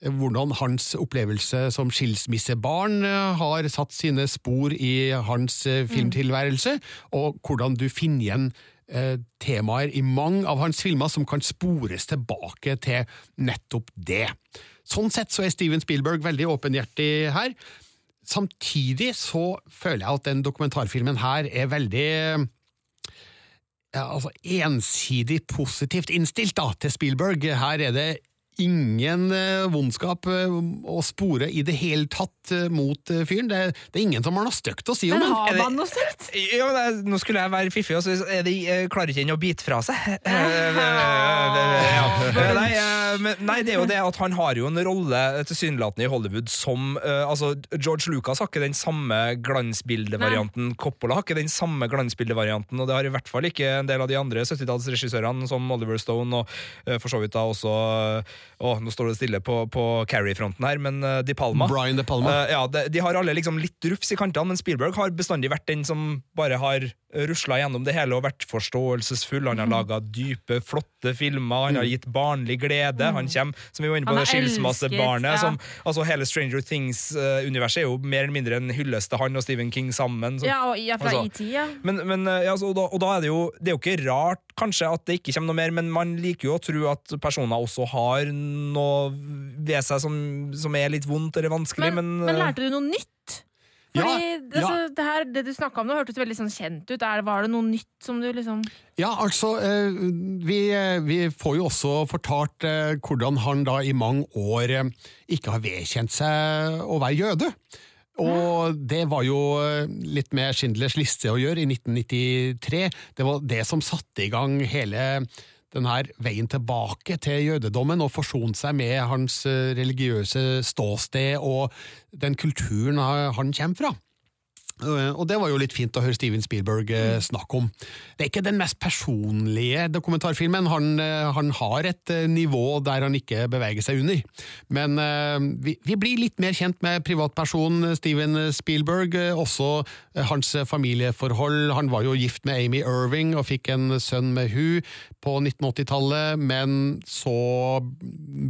hvordan hans opplevelse som skilsmissebarn eh, har satt sine spor i hans eh, filmtilværelse, og hvordan du finner igjen eh, temaer i mange av hans filmer som kan spores tilbake til nettopp det. Sånn sett så er Steven Spielberg veldig åpenhjertig her. Samtidig så føler jeg at den dokumentarfilmen her er veldig ja, altså ensidig positivt innstilt da, til Spielberg. Her er det ingen eh, vondskap eh, å spore i det hele tatt eh, mot eh, fyren. Det, det er ingen som har noe stygt å si om Men ham. har man noe stygt? Ja, nå skulle jeg være fiffig, og så er de, eh, klarer ikke han å bite fra seg. Eh, Nei, nei, det er jo det at han har jo en rolle tilsynelatende i Hollywood som altså, George Lucas har ikke den samme glansbildevarianten. Coppola har ikke den samme glansbildevarianten, og det har i hvert fall ikke en del av de andre 70-tallsregissørene, som Oliver Stone og for så vidt da også Å, nå står det stille på, på Carrie-fronten her, men De Palma. Brian De Palma. Eh, ja, de, de har alle liksom litt rufs i kantene, men Spielberg har bestandig vært den som bare har rusla gjennom det hele og vært forståelsesfull. Han har mm. laga dype, flotte filmer, han har gitt barnlig glede. Han kommer, som vi var inne på, det skilsmassebarnet. ja. som- Altså, hele Stranger Things-universet er jo mer eller mindre en hyllest til han og Stephen King sammen. så- Ja, og ja, fra altså, IT, ja. men, men eh, ja, så, og, da, og da er det jo Det er jo ikke rart kanskje at det ikke kommer noe mer, men man liker jo å tro at personer også har noe ved seg som, som er litt vondt eller vanskelig, men, Men men lærte du noe nytt? Ja, Fordi altså, det, her, det du snakka om nå, hørtes veldig sånn kjent ut. Er, var det noe nytt som du liksom Ja, altså, eh, vi, vi får jo også fortalt eh, hvordan han da i mange år eh, ikke har vedkjent seg å være jøde. Og det var jo eh, litt med Schindlers liste å gjøre i 1993. Det var det som satte i gang hele den her veien tilbake til jødedommen og forsone seg med hans eh, religiøse ståsted og den kulturen han kommer fra. Eh, Og det var jo litt fint å høre Steven Spielberg eh, snakke om. Det er ikke den mest personlige dokumentarfilmen. Han, han har et nivå der han ikke beveger seg under. Men vi, vi blir litt mer kjent med privatpersonen Steven Spielberg, også hans familieforhold. Han var jo gift med Amy Irving og fikk en sønn med hun på 1980-tallet, men så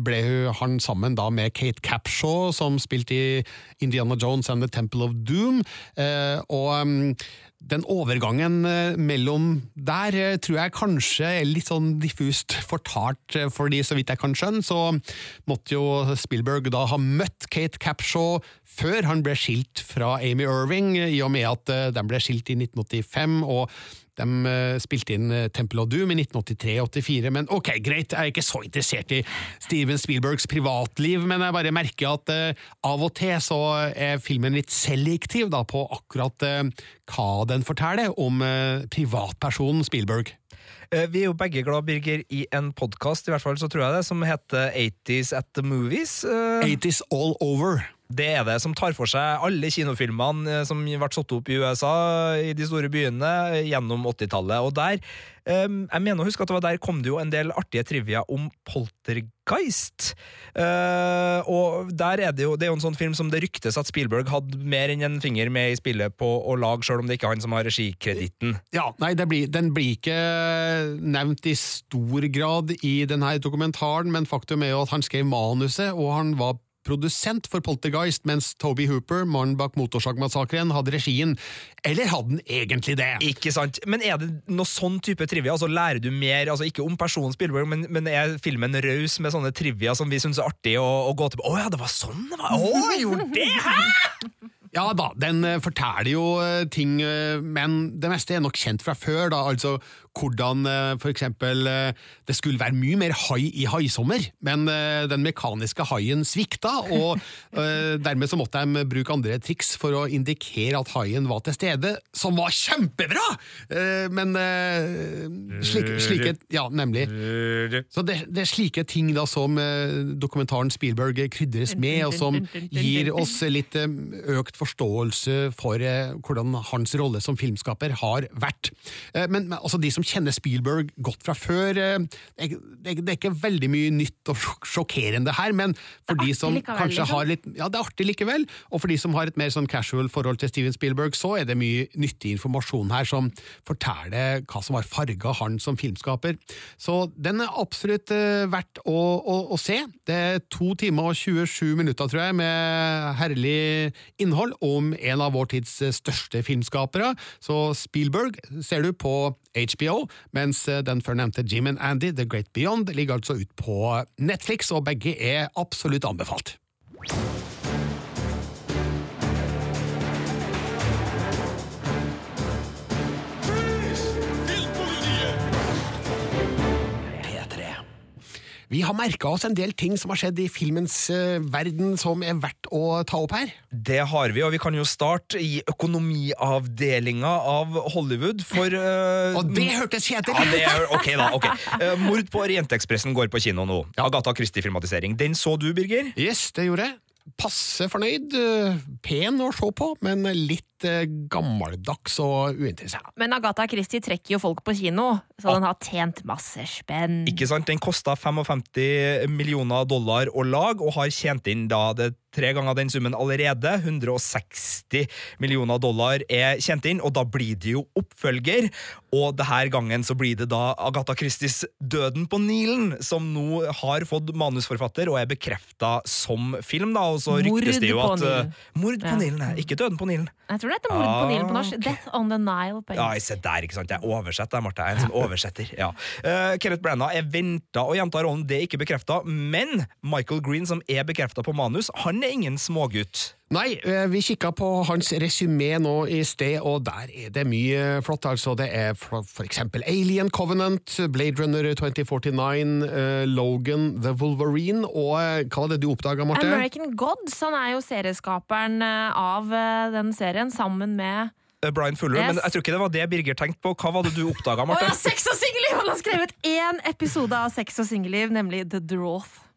ble han sammen da med Kate Capshaw, som spilte i Indiana Jones and the Temple of Doom. Eh, og um, den overgangen eh, mellom der eh, tror jeg kanskje er litt sånn diffust fortalt, fordi så vidt jeg kan skjønne, så måtte jo Spielberg da ha møtt Kate Capshaw før han ble skilt fra Amy Irving, i og med at den de ble skilt i 1985. og de eh, spilte inn eh, Temple of Doom i 1983-84, men ok, greit, jeg er ikke så interessert i Steven Spielbergs privatliv, men jeg bare merker at eh, av og til så er filmen litt selektiv da, på akkurat hva den forteller om privatpersonen Spielberg. Vi er jo begge glad, Birger, i en podkast, i hvert fall så tror jeg det, som heter 80s at the Movies. Eh, 80s all over. Det er det, som tar for seg alle kinofilmene eh, som ble satt opp i USA, i de store byene, gjennom 80-tallet. Og der, eh, jeg mener å huske at det var der kom det jo en del artige trivia om Poltergeist. Eh, og der er det jo Det er jo en sånn film som det ryktes at Spielberg hadde mer enn en finger med i spillet på å lage, sjøl om det ikke er han som har regikreditten. Ja, nei, blir, den blir ikke nevnt i stor grad i denne dokumentaren, men faktum er jo at han skrev manuset, og han var produsent for Poltergeist, mens Toby Hooper, mannen bak Motorsagmassakren, hadde regien. Eller hadde han egentlig det? Ikke sant? Men er det noe sånn type trivia? Altså Lærer du mer, altså ikke om personen Spielberg, men, men er filmen raus med sånne trivia som vi syns er artig å, å gå til? Å ja, det var sånn det var! Å, gjorde det! Hæ?! Ja da, den eh, forteller jo eh, ting, eh, men det meste er nok kjent fra før. da, altså Hvordan f.eks. det skulle være mye mer hai i haisommer, men den mekaniske haien svikta, og dermed så måtte de bruke andre triks for å indikere at haien var til stede, som var kjempebra! Men slike, slike Ja, nemlig. Så det, det er slike ting da som dokumentaren Spielberg krydres med, og som gir oss litt økt forståelse for eh, hvordan hans rolle som filmskaper har vært. Eh, Men, men altså, de som kjenner Spielberg godt fra før, eh, det, er- det, ikke veldig mye nytt og sjokkerende her, men for de som likevel, kanskje liksom. har litt Ja, det er artig likevel, og for de som har et mer sånn casual forhold til Steven Spielberg, så er det mye nyttig informasjon her som forteller hva som har farga han som filmskaper. Så den er absolutt verdt å, å, å se. Det er to timer og 27 minutter, tror jeg, med herlig innhold om en av vår tids eh, største filmskapere. Så Spielberg ser du på HBO, mens eh, den før nevnte Jim and Andy, The Great Beyond, ligger altså ut på Netflix, og begge er absolutt anbefalt. Vi har merka oss en del ting som har skjedd i filmens eh, verden som er verdt å ta opp her. Det har vi, og vi kan jo starte i økonomiavdelinga av Hollywood, for uh, Og det hørtes kjedelig ja, det er, Ok, da. ok. Uh, Mord på Orientekspressen går på kino nå. Agatha Christie-filmatisering. Den så du, Birger? Yes, det gjorde jeg. Passe fornøyd. Pen å se på, men litt eh, gammeldags og uinteressant. Men Agatha Christie trekker jo folk på kino, så den har tjent masse spenn. Ikke sant? Den kosta 55 millioner dollar å lage, og har tjent inn da det tre ganger den summen allerede. 160 millioner dollar er tjent inn, og da blir det jo oppfølger. Og denne gangen så blir det da Agatha Christies Døden på Nilen, som nå har fått manusforfatter og er bekrefta som film. da, og så Mord ryktes det jo at eh, Mord på Nilen, ja. ikke Døden på Nilen. Jeg tror det heter Mord på Nilen på norsk. Okay. Death on the Nile på Ja, engelsk. jeg ser der, ikke sant? Jeg oversetter, Marte. Jeg er en sånn oversetter. Ja. Uh, Kenneth Branagh er venta å gjenta rollen, det er ikke bekrefta. Men Michael Green, som er bekrefta på manus, han er ingen smågutt. Nei, eh, vi kikka på hans resymé nå i sted, og der er det mye flott. altså. Det er for, eksempel Alien Covenant, Blade Runner 2049, eh, Logan, The Wolverine, og eh, hva var det du oppdaga, Marte? American Gods, han er jo serieskaperen av den serien, sammen med Brian Fuller, Yes. Men jeg tror ikke det var det Birger tenkte på. Hva var det du oppdaga, Marte? Marte? ja, Sex og singelliv! Han har skrevet én episode av Sex og singelliv, nemlig The Droth.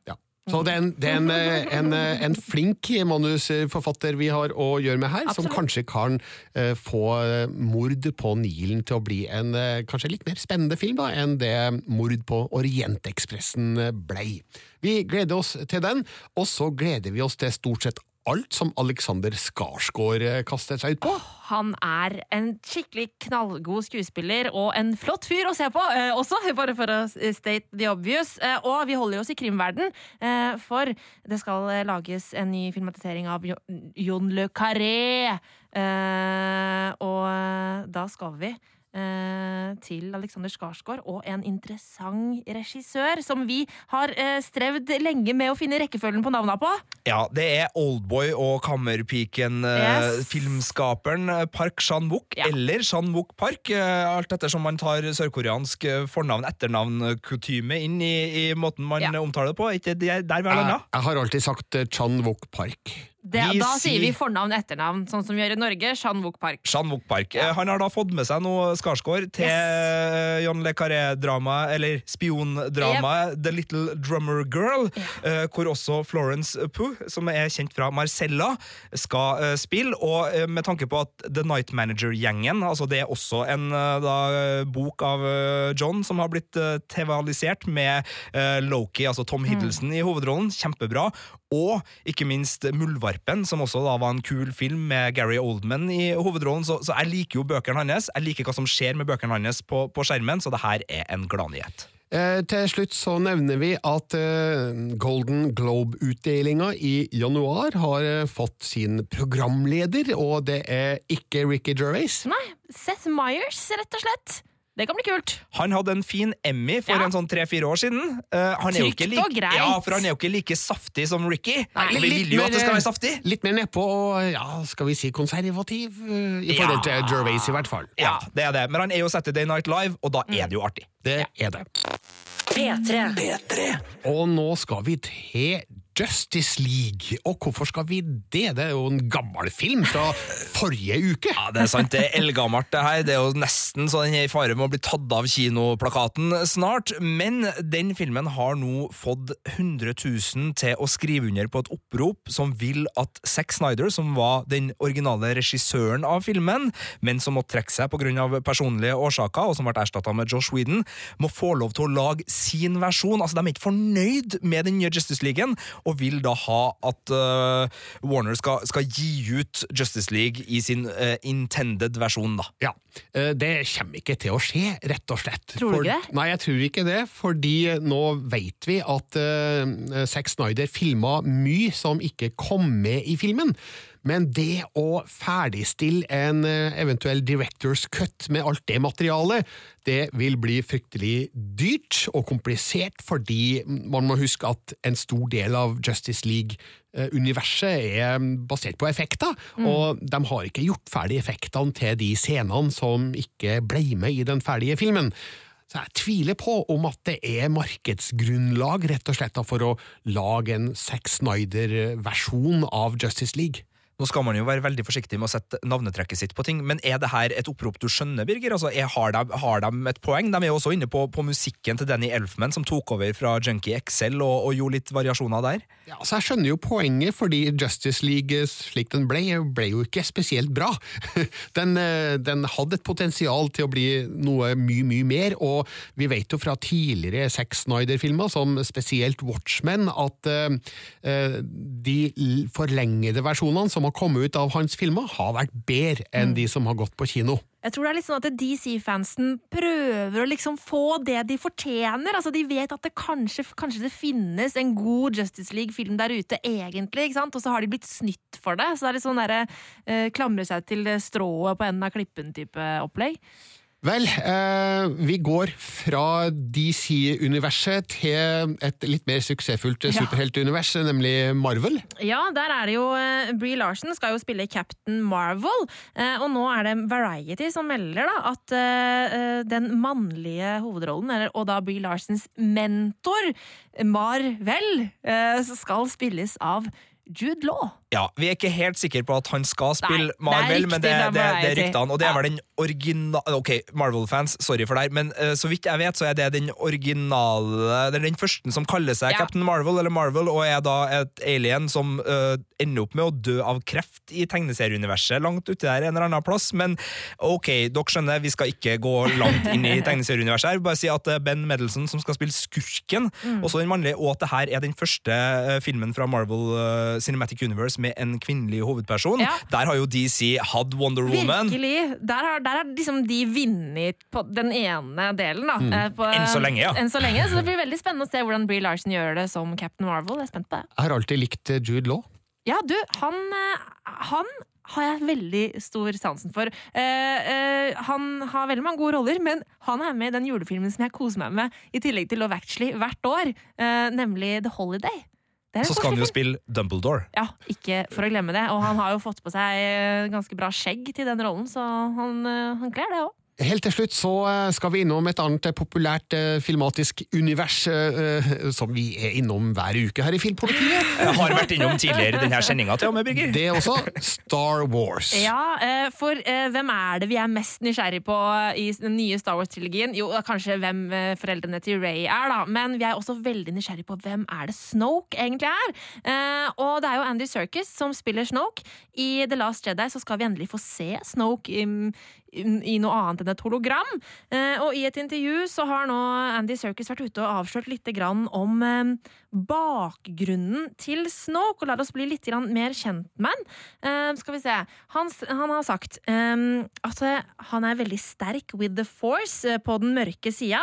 Så det er, en, det er en, eh, en, eh, en flink manusforfatter vi har å gjøre med her, som kanskje kan eh, få Mord på Nilen til å bli en kanskje litt mer spennende film da, enn det Mord på Orientekspressen blei. Vi gleder oss til den, og så gleder vi oss til stort sett alt som Alexander Skarsgård kastet kaster seg ut på. Han er en skikkelig knallgod skuespiller og en flott fyr å se på, eh, også, bare for å state the obvious. Eh, og vi holder oss i krimverden, eh, for det skal eh, lages en ny filmatisering av Jon Le Carré. Eh, og eh, da skal vi eh, til Alexander Skarsgård og en interessant regissør som vi har eh, strevd lenge med å finne rekkefølgen på navna på. Ja, det er Oldboy og Kammerpiken-filmskaperen Yes. filmskaperen eh, Park Chan-wook, eller Chan-wook Park, eh, alt ettersom man tar sørkoreansk eh, fornavn-etternavn-kutyme inn i, i måten man ja. omtaler det på. Er ikke der vi har Jeg, landa? jeg har alltid sagt eh, Chan Wook Park. Det, da sier vi fornavn fornavn etternavn, sånn som vi gjør i Norge. Jean Wook Park. Jean Wook Park. Ja. Han har da fått med seg noe Skarsgård til yes. John Le Carré-dramaet, eller spiondramaet The Little Drummer Girl, eh, hvor også Florence Pugh, som er kjent fra Marcella, skal eh, spille. Og eh, med tanke på at The Night Manager-gjengen, altså det er også en eh, da, eh, bok av eh, John som har blitt TV-alisert med eh, Loki, altså Tom Hiddleston i hovedrollen, kjempebra. Og ikke minst Muldvarpen, som også da var en kul film med Gary Oldman i hovedrollen. Så, så jeg liker jo bøkene hans. Jeg liker hva som skjer med bøkene hans på, på skjermen, så det her er en gladnyhet. Eh, til slutt så nevner vi at eh, Golden Globe-utdelinga i januar har eh, fått sin programleder, og det er ikke Ricky Gervais. Nei, Seth Meyers, rett og slett. Det kan bli kult. Han hadde en fin Emmy for Ja. en sånn tre-fire år siden. Uh, han er jo ikke Trygt like, og greit. Ja, for han er jo ikke like saftig som Ricky. Nei, vi vil jo at det skal være saftig. Litt mer nedpå og ja, skal vi si konservativ, uh, i forhold Ja. til Gervais i hvert fall. Ja, det er det. Men han er jo Saturday Night Live, og da er det jo artig. Det er det. P3. Og nå skal vi til Justice League. Og hvorfor skal vi det? Det er jo en gammel film fra forrige uke. Ja, Det er sant, det er eldgammelt det her. Det er jo nesten så den er i fare med å bli tatt av kinoplakaten snart. Men den filmen har nå fått 100 000 til å skrive under på et opprop som vil at Zack Snyder, som var den originale regissøren av filmen, men som måtte trekke seg pga. personlige årsaker, og som ble erstatta med Josh Whedon, må få lov til å lage sin versjon. Altså, De er ikke fornøyd med den nye Justice League og vil da ha at uh, Warner skal, skal gi ut Justice League i sin uh, intended versjon, da. Ja, eh, Det kommer ikke til å skje, rett og slett. Tror du ikke det? Nei, jeg tror ikke det, fordi nå vet vi at uh, Zack Snyder filma mye som ikke kom med i filmen. Men det å ferdigstille en eh, eventuell director's cut med alt det materialet, det vil bli fryktelig dyrt og komplisert, fordi man må huske at en stor del av Justice League-universet er basert på effekter, Mm. og de har ikke gjort ferdig effektene til de scenene som ikke ble med i den ferdige filmen. Så jeg tviler på om at det er markedsgrunnlag rett og slett for å lage en Zack Snyder-versjon av Justice League. Nå skal man jo være veldig forsiktig med å sette navnetrekket sitt på ting, men er det her et opprop du skjønner, Birger? Altså, er, har, de, har de et poeng? De er jo også inne på, på musikken til Danny Elfman, som tok over fra Junkie XL og, og gjorde litt variasjoner der. Ja, altså, Jeg skjønner jo poenget, fordi Justice League slik den ble, ble jo ikke spesielt bra. Den, eh, den hadde et potensial til å bli noe mye, mye mer, og vi vet jo fra tidligere Zack Snyder-filmer, som spesielt Watchmen, at eh, de forlengede versjonene som har kommet ut av hans filmer, har vært bedre enn de som har gått på kino. Jeg tror det er litt sånn at DC-fansen prøver å liksom få det de fortjener. Altså, De vet at det kanskje, kanskje det finnes en god Justice League-film der ute, egentlig, ikke sant? og så har de blitt snytt for det. Så det er litt sånn derre eh, klamre seg til strået på enden av klippen-type opplegg. Vel, eh, vi går fra DC-universet til et litt mer suksessfullt Ja. superheltunivers, nemlig Marvel. Ja, der er det jo eh, Brie Larsen skal jo spille Captain Marvel, eh, og nå er det Variety som melder da at eh, eh, den mannlige hovedrollen, eller, og da Brie Larsens mentor, Marvel, eh, skal spilles av Jude Law. Ja, Vi er ikke helt sikre på at han skal spille Nei, det Marvel, rykter men det, det, det er ryktene. Og det er vel den originale Ok, Marvel-fans, sorry for deg, men uh, så vidt jeg vet, så er det den originale Det er den første som kaller seg Ja. Captain Marvel, eller Marvel, og er da et alien som uh, ender opp med å dø av kreft i tegneserieuniverset langt uti der en eller annen plass. Men ok, dere skjønner, vi skal ikke gå langt inn i tegneserieuniverset her. Bare si at det er Ben Medelson som skal spille skurken, Mm. også den mannlige, og at det her er den første eh, filmen fra Marvel eh, Cinematic Universe med en kvinnelig hovedperson. Ja. Der har jo DC hatt Wonder Woman. Virkelig. Der har, der har liksom de vunnet på den ene delen, da. Mm. eh, På, Enn så lenge, ja. Enn så lenge, så det blir veldig spennende å se hvordan Brie Larson gjør det som Captain Marvel. Jeg er spent på det. Jeg har alltid likt eh, Jude Law. Ja, du, han, eh, han har jeg veldig stor sansen for. Uh, uh, han har veldig mange gode roller, men han er med i den julefilmen som jeg koser meg med, i tillegg til Love Actually, hvert år, uh, nemlig The Holiday. Så skal han jo spille Dumbledore. Ja, ikke for å glemme det. Og han har jo fått på seg ganske bra skjegg til den rollen, så han, eh, han kler det òg. Helt til slutt så eh, skal vi innom et annet populært eh, filmatisk univers eh, som vi er innom hver uke her i Filmpolitiet. Jeg har vært innom tidligere i denne sendinga til og med, Birger. Det er også Star Wars. Ja, for hvem er det vi er mest nysgjerrig på i den nye Star Wars-trilogien? Jo, kanskje hvem foreldrene til Ray er, da. Men vi er også veldig nysgjerrig på hvem er det Snoke egentlig er. Eh, og det er jo Andy Serkis som spiller Snoke. I The Last Jedi så skal vi endelig få se Snoke i, noe annet enn et hologram. Eh, og i et intervju så har nå Andy Serkis vært ute og avslørt litt om eh, bakgrunnen til Snoke, og la oss bli litt mer kjent med han. Eh, skal vi se. Han, han har sagt at han er veldig sterk with the force på den mørke sida,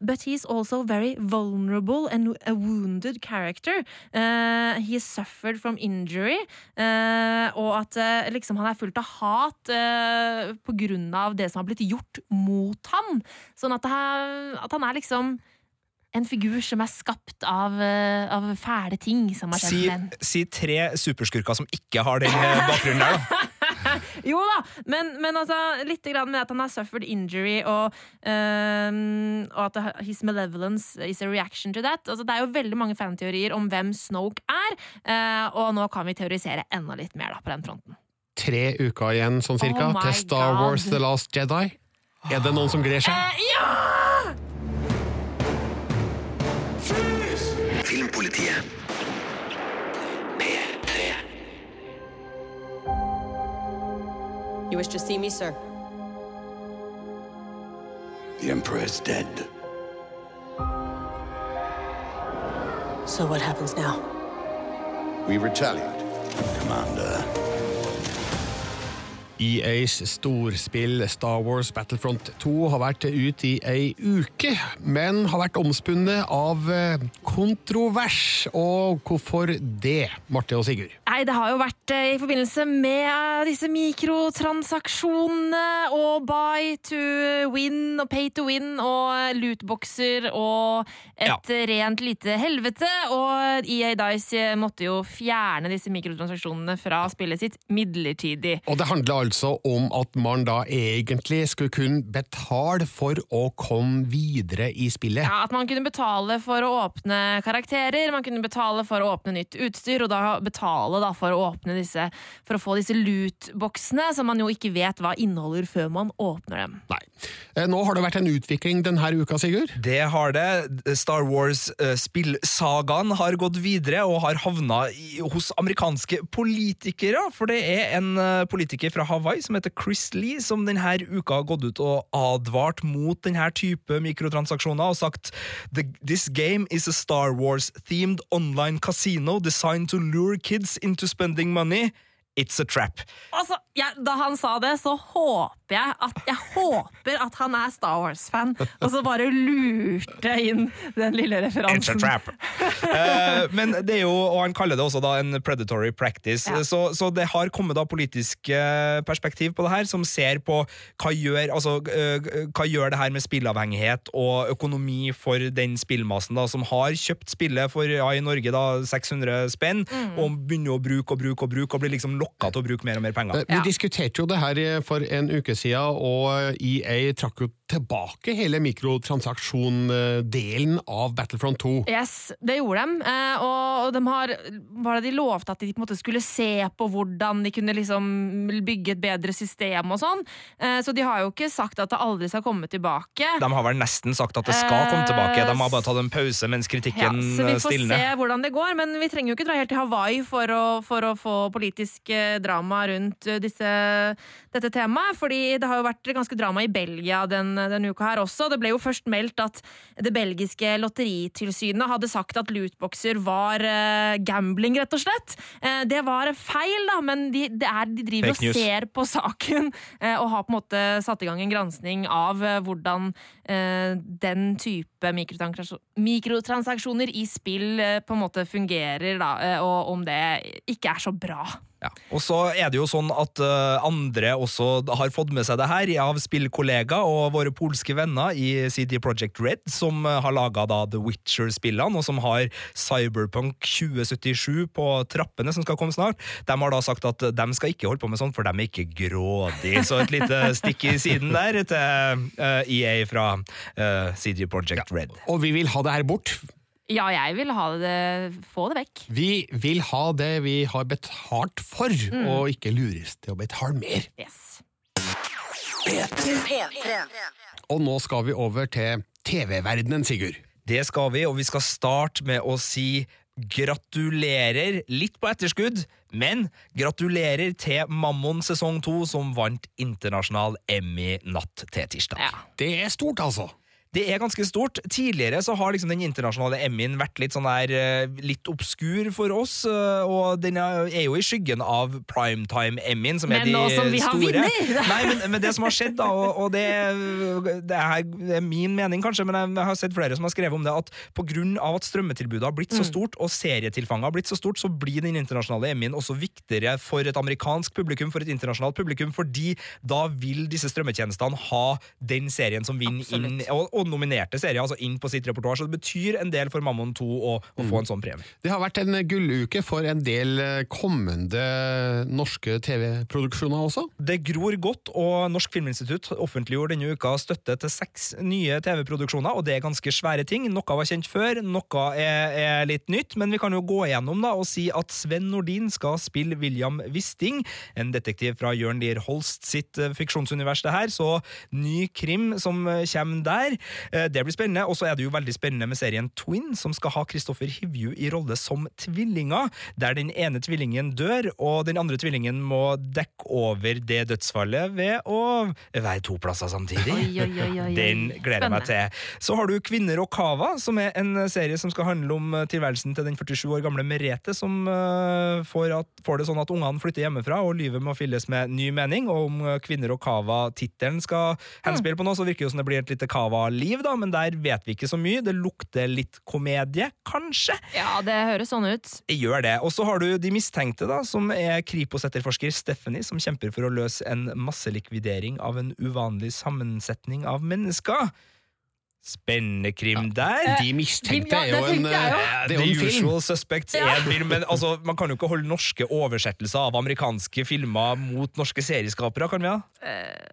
but he's also very vulnerable and a wounded character. He suffered from injury, og at liksom han er fullt av hat på grunn av det som har blitt gjort mot han. Sånn at, det er, at han er liksom en figur som er skapt av, eh, av fæle ting som har skjedd Si, med en. si tre superskurker som ikke har den eh, bakgrunnen der, da. Jo da, men, men altså, litt grann med at han har suffered injury, og, um, og at his malevolence is a reaction to that. Altså, det er jo veldig mange fanteorier om hvem Snoke er, uh, og nå kan vi teorisere enda litt mer da, på den fronten. Tre uker igjen, sånn cirka, Oh til Star God. Wars The Last Jedi. Er det noen som gleder seg? Eh, ja! Filmpolitiet. You wish to see me, sir? The Emperor is dead. So what happens now? We retaliate, Commander. EAs storspill Star Wars Battlefront 2 har vært ute i ei uke, men har vært omspunnet av eh, kontrovers. Og hvorfor det, Marte og Sigurd? Nei, det har jo vært eh, i forbindelse med eh, disse mikrotransaksjonene og buy to win og pay to win og lootboxer og et rent lite helvete. Og EA Dice måtte jo fjerne disse mikrotransaksjonene fra spillet sitt midlertidig. Og det handler altså om at man da egentlig skulle kunne betale for å komme videre i spillet. Ja, At man kunne betale for å åpne karakterer, man kunne betale for å åpne nytt utstyr, og da betale da for å åpne disse For å få disse loot-boksene, som man jo ikke vet hva inneholder før man åpner dem. Nei. Eh, Nå har det vært en utvikling denne uka, Sigurd. Det har det. Star Wars-spillsagaen har gått videre og har havna hos amerikanske politikere. For det er en eh, politiker fra Hawaii som heter Chris Lee, som denne uka har gått ut og advart mot denne type mikrotransaksjoner og sagt This game is a Star Wars-themed online casino designed to lure kids into spending money. It's a trap. Altså, jeg, Da han sa det, så håper jeg at Jeg håper at han er Star Wars-fan, og så bare lurte inn den lille referansen. It's a trap. uh, men det er jo, og han kaller det også da en predatory practice, Ja. så, så det har kommet da politisk eh, perspektiv på det her, som ser på hva gjør, altså, uh, hva gjør det her med spillavhengighet og økonomi for den spillmassen da, som har kjøpt spillet for, ja, i Norge da, 600 spenn, Mm. og begynner å bruke og bruke og bruke, og blir liksom lokka til å bruke mer og mer penger. Eh, Vi diskuterte jo det her eh, for en uke siden, og EA trakk jo tilbake hele mikrotransaksjon-delen av Battlefront 2. Yes, det gjorde de. eh, Og de har var det de lovte at de på en måte skulle se på hvordan de kunne liksom bygge et bedre system og sånn. Eh, Så de har jo ikke sagt at det aldri skal komme tilbake. De har vel nesten sagt at det skal komme tilbake, de har bare tatt en pause mens Eh, Ja, så vi eh, får stilner. se hvordan det går, men vi trenger jo ikke dra helt til Hawaii for å, for å få politisk eh, drama rundt eh, disse, dette temaet. Fordi det har jo vært ganske drama i Belgia den, denne uka her også. Det ble jo først meldt at det belgiske lotteritilsynet hadde sagt at lootboxer var eh, gambling, rett og slett. Eh, det var feil, da, men de, det er, de driver Fake og news. ser på saken eh, og har på en måte satt i gang en gransking av eh, hvordan eh, den type mikrotransaksjoner i spill eh, på en måte fungerer, da, eh, og om det ikke er så bra. Ja. Og så er det jo sånn at uh, andre også har fått med seg det her av spillkollegaer og våre polske venner i CD Projekt Red, som uh, har laga The Witcher-spillene, og som har Cyberpunk 2077 på trappene, som skal komme snart. De har da sagt at de skal ikke holde på med sånn, for de er ikke grådige. Så et lite stikk i siden der til uh, EA fra eh, CD Projekt Red. Og vi vil ha det her bort. Ja, jeg vil ha det, få det vekk. Vi vil ha det vi har betalt for, Mm. og ikke lures til å betale mer. Yes. Og nå skal vi over til TV-verdenen, Sigurd. Det skal vi, og vi skal starte med å si gratulerer, litt på etterskudd, men gratulerer til Mammon sesong 2, som vant internasjonal Emmy natt til tirsdag. Det er stort, altså. Det er ganske stort. Tidligere så har liksom den internasjonale Emmyen vært litt sånn der eh, litt obskur for oss, eh, og den er er jo i skyggen av Primetime-Emmyen, som er Men de nå som vi har store. vinner! Nei, men, men det som har skjedd, da, og, og det, det, er, det er min mening kanskje, men jeg, har sett flere som har skrevet om det, at av at strømmetilbudet har blitt så Mm. stort, og serietilfanget har blitt så stort, så blir den internasjonale Emmyen også viktigere for et amerikansk publikum, for et internasjonalt publikum, fordi da vil disse strømmetjenestene ha den serien som vinner inn, og, og nominerte serier, altså inn på sitt repertoar. Så det betyr en del for Mammon 2 å, å Mm. få en sånn premie. Det har vært en gulluke for en del eh, kommende norske TV-produksjoner også. Det gror godt, og Norsk Filminstitutt offentliggjorde denne uka støtte til seks nye TV-produksjoner, og det er ganske svære ting. Noe var kjent før, noe er, er litt nytt, men vi kan jo gå igjennom da og si at Sven Nordin skal spille William Wisting, en detektiv fra Jørn Lier Holst sitt eh, fiksjonsunivers det her, så ny krim som eh, kommer der. Eh, Det blir spennende, og så er det jo veldig spennende med serien Twin, som skal ha Kristoffer Hivju i rolle som tvillinger, der den ene tvillingen dør, og den andre tvillingen må dekke over det dødsfallet ved å være to plasser samtidig. Oi, oi, oi. Den gleder jeg meg til. Så har du Kvinner og Kava, som er en serie som skal handle om eh, tilværelsen til den 47 år gamle Merete, som eh, får, at, får det sånn at ungene flytter hjemmefra, og livet må fylles med ny mening. Og om Kvinner og Kava-tittelen skal henspille på noe, så virker det som det blir et lite Kava-liv, da, men der vet vi ikke så mye. Det lukter litt komedie, kanskje? Ja, det høres sånn ut. Gjør det. Og så har du De mistenkte, da, som er Kripos-etterforsker Stephanie, som kjemper for å løse en masselikvidering av en uvanlig sammensetning av mennesker. Spennende krim der. De mistenkte er jo en, eh, det er jo The en film. Usual Suspects er en film, men altså, man kan jo ikke holde norske oversettelser av amerikanske filmer mot norske serieskapere, kan vi da?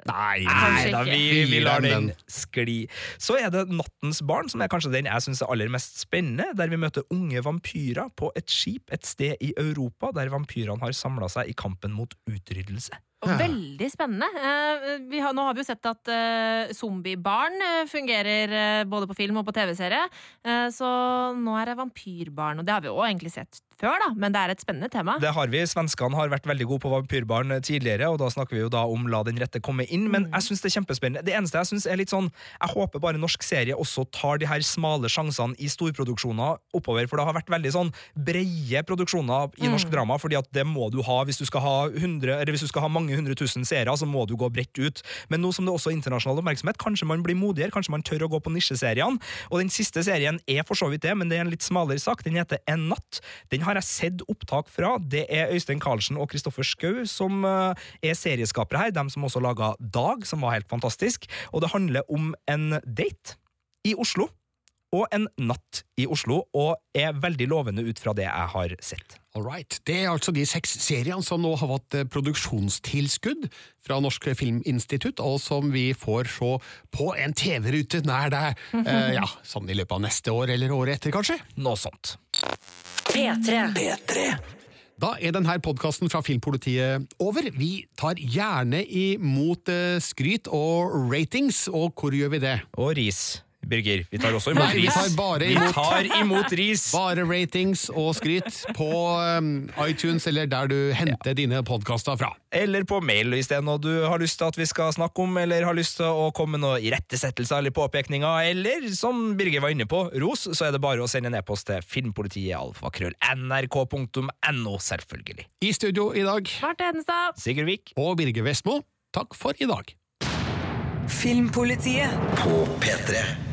Nei, nei da, vi, Vi lar den. skli. Så er det Nattens barn, som er kanskje den jeg syns er aller mest spennende, der vi møter unge vampyrer på et skip et sted i Europa, der vampyrene har samla seg i kampen mot utryddelse. Og Veldig spennende. Eh, Vi har, nå har vi jo sett at uh, zombiebarn eh, fungerer uh, både på film og på TV-serie. Uh, så nå er det vampyrbarn. Og det har vi jo egentlig sett før, da, men det er et spennende tema. Det har vi. Svenskene har vært veldig gode på vampyrbarn tidligere, og da snakker vi jo da om La den rette komme inn, men jeg syns det er kjempespennende. Det eneste jeg syns er litt sånn Jeg håper bare norsk serie også tar de her smale sjansene i storproduksjoner oppover, for det har vært veldig sånn breie produksjoner i norsk Mm. drama, fordi at det må du ha hvis du skal ha 100, eller hvis du skal ha mange hundre tusen seere, så må du gå bredt ut. Men nå som det også er internasjonal oppmerksomhet, kanskje man blir modigere, kanskje man tør å gå på nisjeseriene. Og den siste serien er for så vidt det, men det er en litt smalere sak. Den heter En natt. Den har jeg sett opptak fra. Det er Øystein Karlsen og Kristoffer Schou som eh, er serieskapere her, De som også laga Dag, som var helt fantastisk. Og det handler om en date i Oslo. Og en natt i Oslo, og er veldig lovende ut fra det jeg har sett. All right. Det er altså de seks seriene som nå har fått eh, produksjonstilskudd fra Norsk Filminstitutt, og som vi får se på en TV-rute nær deg, eh, ja, sånn i løpet av neste år eller året etter, kanskje? Noe sånt. P3. Da er denne podkasten fra Filmpolitiet over. Vi tar gjerne imot eh, skryt og ratings, og hvor gjør vi det? Og ris. Birger, vi tar også imot ris. vi tar bare Vi imot, tar imot ris. Bare ratings og skryt på um, iTunes eller der du henter dine podkaster fra. Eller på mail hvis det er noe du har lyst til at vi skal snakke om, eller har lyst til å komme med noen irettesettelser eller påpekninger, eller som Birger var inne på, ros, så er det bare å sende en e-post til filmpolitiet alfakrøll nrk.no, selvfølgelig. I studio i dag Marte Hedenstad. Sigurd Vik. og Birger Vestmo, takk for i dag. Filmpolitiet. På P3.